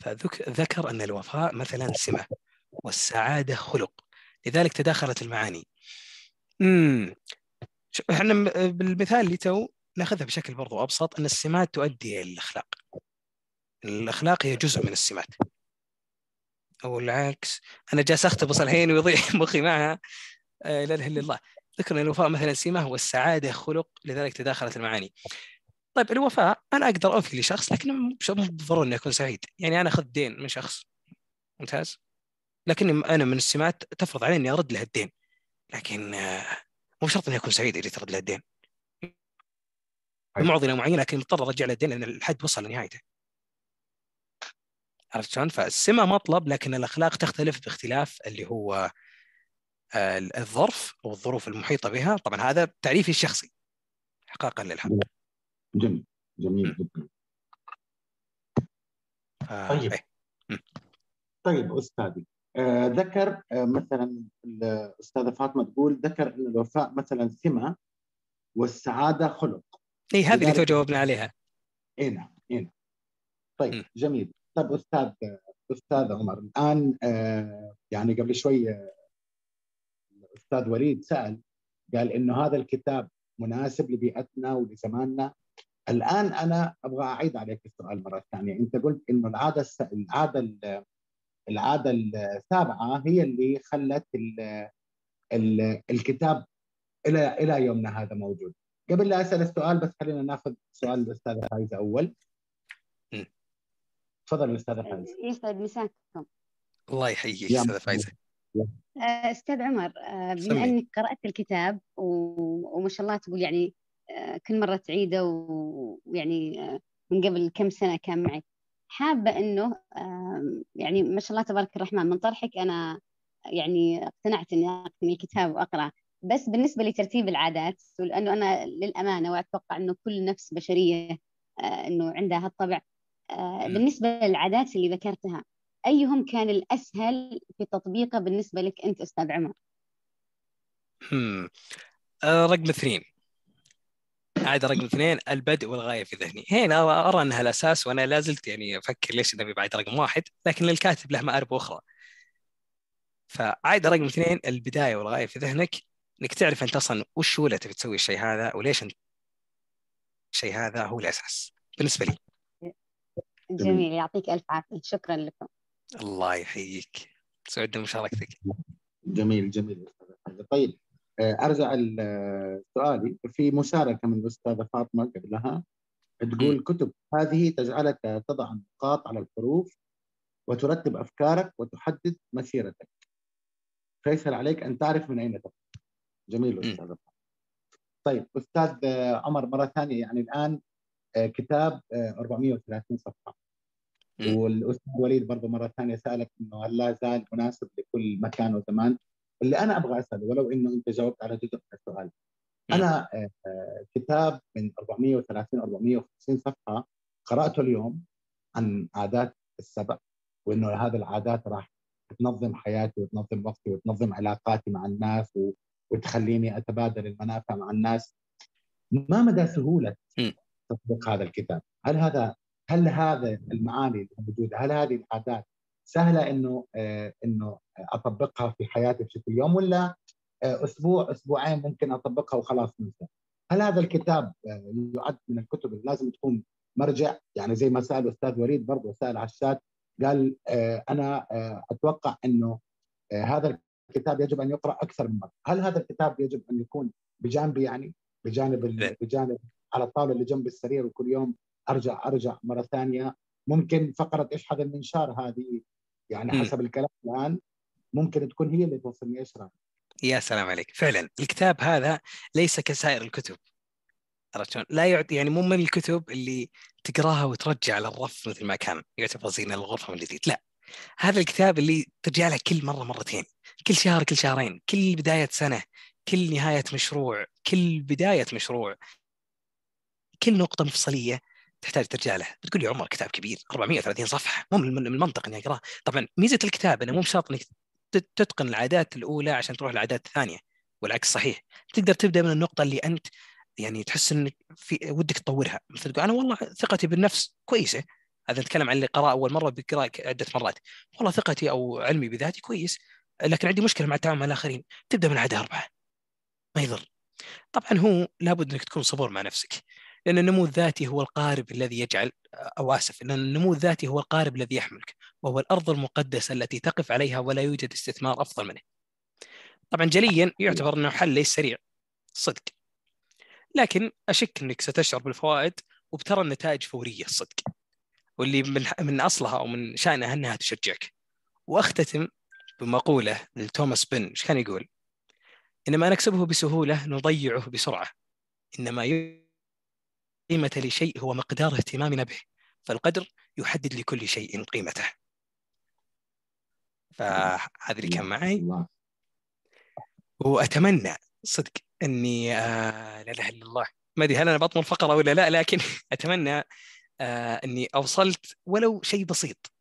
فذكر أن الوفاء مثلا سمة والسعادة خلق. لذلك تداخلت المعاني. امم إحنا بالمثال اللي تو نأخذها بشكل برضو أبسط أن السمات تؤدي إلى الأخلاق. الأخلاق هي جزء من السمات. أو العكس أنا جالس اختبص الحين ويضيع مخي معها. آه، لا إله إلا الله. ذكر الوفاء مثلا سمة والسعادة خلق. لذلك تداخلت المعاني. طيب الوفاء أنا أقدر أوفي لشخص لكن مو بالضروره إني أكون سعيد. يعني أنا أخذ دين من شخص. ممتاز؟ لكني أنا من السمات تفرض علي إني أرد له الدين. لكن آه، مو شرط إني أكون سعيد إذا ترد له الدين. بمعضله معينة لكن مضطر أرجع له الدين لأن الحد وصل لنهايته. عرفت شلون؟ فالسمة مطلب لكن الأخلاق تختلف باختلاف اللي هو آه، الظرف أو الظروف المحيطة بها، طبعا هذا تعريفي الشخصي. حقاقا للحق. جميل جميل جدا. طيب. إيه. طيب أستاذي آه ذكر آه مثلا الأستاذة فاطمة تقول ذكر أن الوفاء مثلا سمة والسعادة خلق. اي هذه اللي تو جاوبنا عليها. اي نعم اي نعم. طيب م. جميل. طيب أستاذ أستاذ عمر الآن آه يعني قبل شوي أستاذ وليد سأل قال إنه هذا الكتاب مناسب لبيئتنا ولزماننا الآن أنا أبغى أعيد عليك السؤال مرة ثانية. أنت قلت إنه العادة الس... العادة ال... العادة السابعة هي اللي خلت ال... ال... الكتاب إلى إلى يومنا هذا موجود. قبل لا أسأل السؤال بس خلينا ناخذ سؤال الاستاذه فايزه أول. تفضل الاستاذه فايزه يسعد مساكم. الله يحييك أستاذة فايزة. أستاذ عمر آه، بما إنك قرأت الكتاب وما شاء الله تقول يعني كل مرة تعيده ويعني من قبل كم سنة كان معك حابة إنه يعني ما شاء الله تبارك الرحمن من طرحك أنا يعني اقتنعت إني اقتني الكتاب وأقرأ. بس بالنسبة لترتيب العادات ولأنه أنا للأمانة وأتوقع إنه كل نفس بشرية إنه عندها هالطبع. بالنسبة للعادات اللي ذكرتها أيهم كان الأسهل في تطبيقه بالنسبة لك أنت أستاذ عمر؟ آه، رقم اثنين. عاد رقم اثنين البدء والغاية في ذهني. هنا أرى أنها الأساس وأنا لا زلت يعني أفكر ليش نبي بعد رقم واحد لكن الكاتب له مآرب أخرى. فعاد رقم اثنين البداية والغاية في ذهنك. إنك تعرف أنت أصلا وش هو اللي تبي تسوي الشيء هذا وليش أنت الشيء هذا هو الأساس. بالنسبة لي. جميل يعطيك ألف عافية. شكرا لكم. الله يحييك. سعدنا بمشاركتك جميل جميل. طيب أرجع لسؤالي في مشاركة من الأستاذة فاطمة قبلها تقول الكتب هذه تجعلك تضع النقاط على الحروف وترتب أفكارك وتحدد مسيرتك. فيسهل عليك أن تعرف من أين تبدأ. جميل أستاذ طيب أستاذ عمر مرة ثانية. يعني الآن آه، كتاب 430 آه، صفحة. والأستاذ وليد برضه مرة ثانية سألك إنه هل لا زال مناسب لكل مكان وزمان؟ اللي أنا أبغى أسأله ولو إنه أنت جاوبت على جزء من السؤال. أنا آه، آه، كتاب من 430 450 صفحة قرأته اليوم عن عادات السبع وإنه هذه العادات راح تنظم حياتي وتنظم وقتي وتنظم علاقاتي مع الناس وتخليني أتبادل المنافع مع الناس. ما مدى سهولة تطبيق هذا الكتاب؟ هل هذا هل هذا المعاني الموجوده هل هذه العادات سهلة إنه آه إنه أطبقها في حياتي بشكل يوم ولا آه أسبوع أسبوعين ممكن أطبقها وخلاص ننسى هل هذا الكتاب آه يعد من الكتب اللي لازم تكون مرجع؟ يعني زي ما سأل الاستاذ وليد برضه سأل عشاد قال أنا أتوقع إنه هذا الكتاب يجب أن يقرأ أكثر من مرة، هل هذا الكتاب يجب أن يكون بجانبي يعني؟ بجانب بجانب على الطاولة اللي جنب السرير وكل يوم أرجع أرجع مرة ثانية. ممكن فقرة اشحذ المنشار هذه يعني حسب الكلام الآن ممكن تكون هي اللي توصلني إيش رايك؟ يا سلام عليك. فعلا الكتاب هذا ليس كسائر الكتب. عرفت لا يعطي يعني مو من الكتب اللي تقراها وترجع على الرف مثل ما كان يعتبر زين الغرفة من جديد. لا. هذا الكتاب اللي ترجع له كل مرة مرتين. كل شهر كل شهرين. كل بداية سنة. كل نهاية مشروع. كل بداية مشروع. كل نقطة مفصلية. تحتاج ترجع له. بتقول لي عمر كتاب كبير 430 صفحة. مو من المنطق إني أقرأه. طبعا ميزة الكتاب إنه مو بشرط إنك تتقن العادات الأولى عشان تروح للعادات الثانية والعكس صحيح. تقدر تبدأ من النقطة اللي أنت يعني تحس إنك في ودك تطورها. مثل تقول أنا والله ثقتي بالنفس كويسة. هذا نتكلم عن اللي قرأ أول مرة بقراءة عدة مرات. والله ثقتي أو علمي بذاتي كويس لكن عندي مشكلة مع التعامل مع الآخرين. تبدأ من عاده أربعة. ما يضر. طبعا هو لابد إنك تكون صبور مع نفسك. لأن النمو الذاتي هو القارب الذي يجعل أو آسف لأن النمو الذاتي هو القارب الذي يحملك وهو الأرض المقدسة التي تقف عليها ولا يوجد استثمار أفضل منه. طبعا جليا يعتبر أنه حل ليس سريع صدق. لكن أشك أنك ستشعر بالفوائد وبترى النتائج فورية الصدق واللي من من أصلها أو من شأنها أنها تشجعك. وأختتم بمقولة لتوماس بن إيش كان يقول؟ إنما نكسبه بسهولة نضيعه بسرعة إنما قيمة لشيء هو مقدار اهتمامنا به فالقدر يحدد لكل شيء قيمته. فهذا اللي كان معي. وأتمنى صدق أني آه لا إله إلا الله. ما أدري هل أنا بطمن فقرة ولا لا لكن أتمنى آه أني أوصلت ولو شيء بسيط.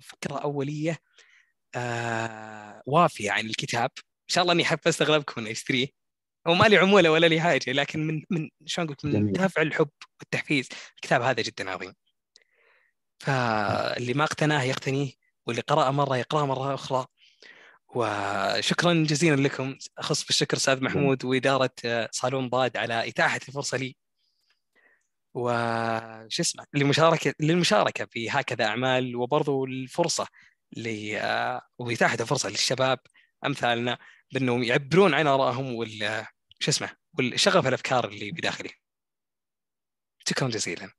فكرة أولية آه وافية عن الكتاب. إن شاء الله أني حفزت أغلبكم أن يشتريه هو ما لي عمولة ولا لي حاجة لكن من من شلون قلت من دافع الحب والتحفيز. الكتاب هذا جدا عظيم. فاللي ما اقتناه يقتنيه واللي قرأه مرة يقرأه مرة أخرى. وشكرا جزيلا لكم. أخص بالشكر أستاذ محمود وإدارة صالون ضاد على إتاحة الفرصة لي. وش اسمه للمشاركه للمشاركة في هكذا أعمال وبرضو الفرصة ل وإتاحة الفرصة للشباب أمثالنا بأنهم يعبرون عن آرائهم وال شو اسمه والشغف الأفكار اللي بداخلهم. شكرا جزيلا.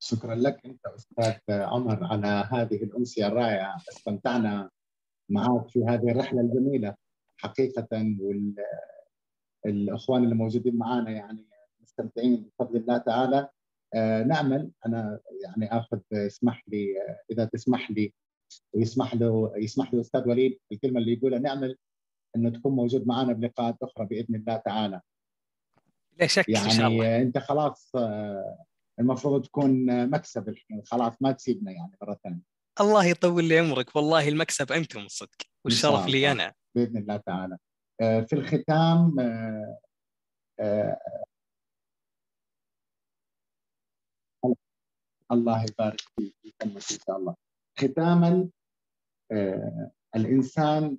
شكرا لك أنت أستاذ عمر على هذه الأمسية الرائعة استمتعنا معك في هذه الرحلة الجميلة حقيقه والإخوان اللي موجودين معنا يعني مستمتعين بفضل الله تعالى. آه، نامل أنا يعني آخذ اسمح لي إذا تسمح لي ويسمح له يسمح له أستاذ وليد الكلمة اللي يقولها نامل إنه تكون موجود معنا بلقاءات أخرى بإذن الله تعالى. لا شك يعني إن شاء الله. أنت خلاص آه، المفروض تكون مكسب الحين خلاص ما تسيبنا يعني مرة ثانية. الله يطول لي عمرك والله المكسب أنتم الصدق والشرف لي أنا. بإذن الله تعالى. آه، في الختام آه، آه، الله يبارك فيك إن شاء الله. ختاما الإنسان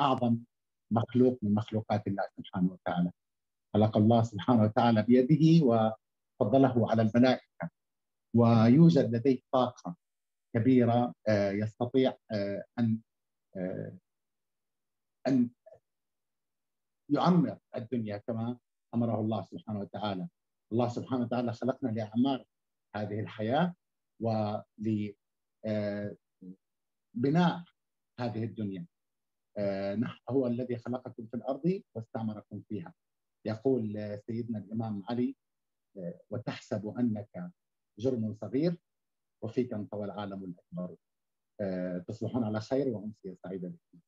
أعظم مخلوق من مخلوقات الله سبحانه وتعالى. خلق الله سبحانه وتعالى بيده و فضله على الملائكة. ويوجد لديه طاقة كبيرة آه، يستطيع آه، أن آه، أن يعمر الدنيا كما أمره الله سبحانه وتعالى. الله سبحانه وتعالى خلقنا لأعمار هذه الحياة ولبناء هذه الدنيا. هو الذي خلقكم في الأرض واستعمركم فيها. يقول سيدنا الإمام علي وتحسب أنك جرم صغير وفيك انطوى العالم الأكبر. آه، تصبحون على خير وامسيه سعيده بكم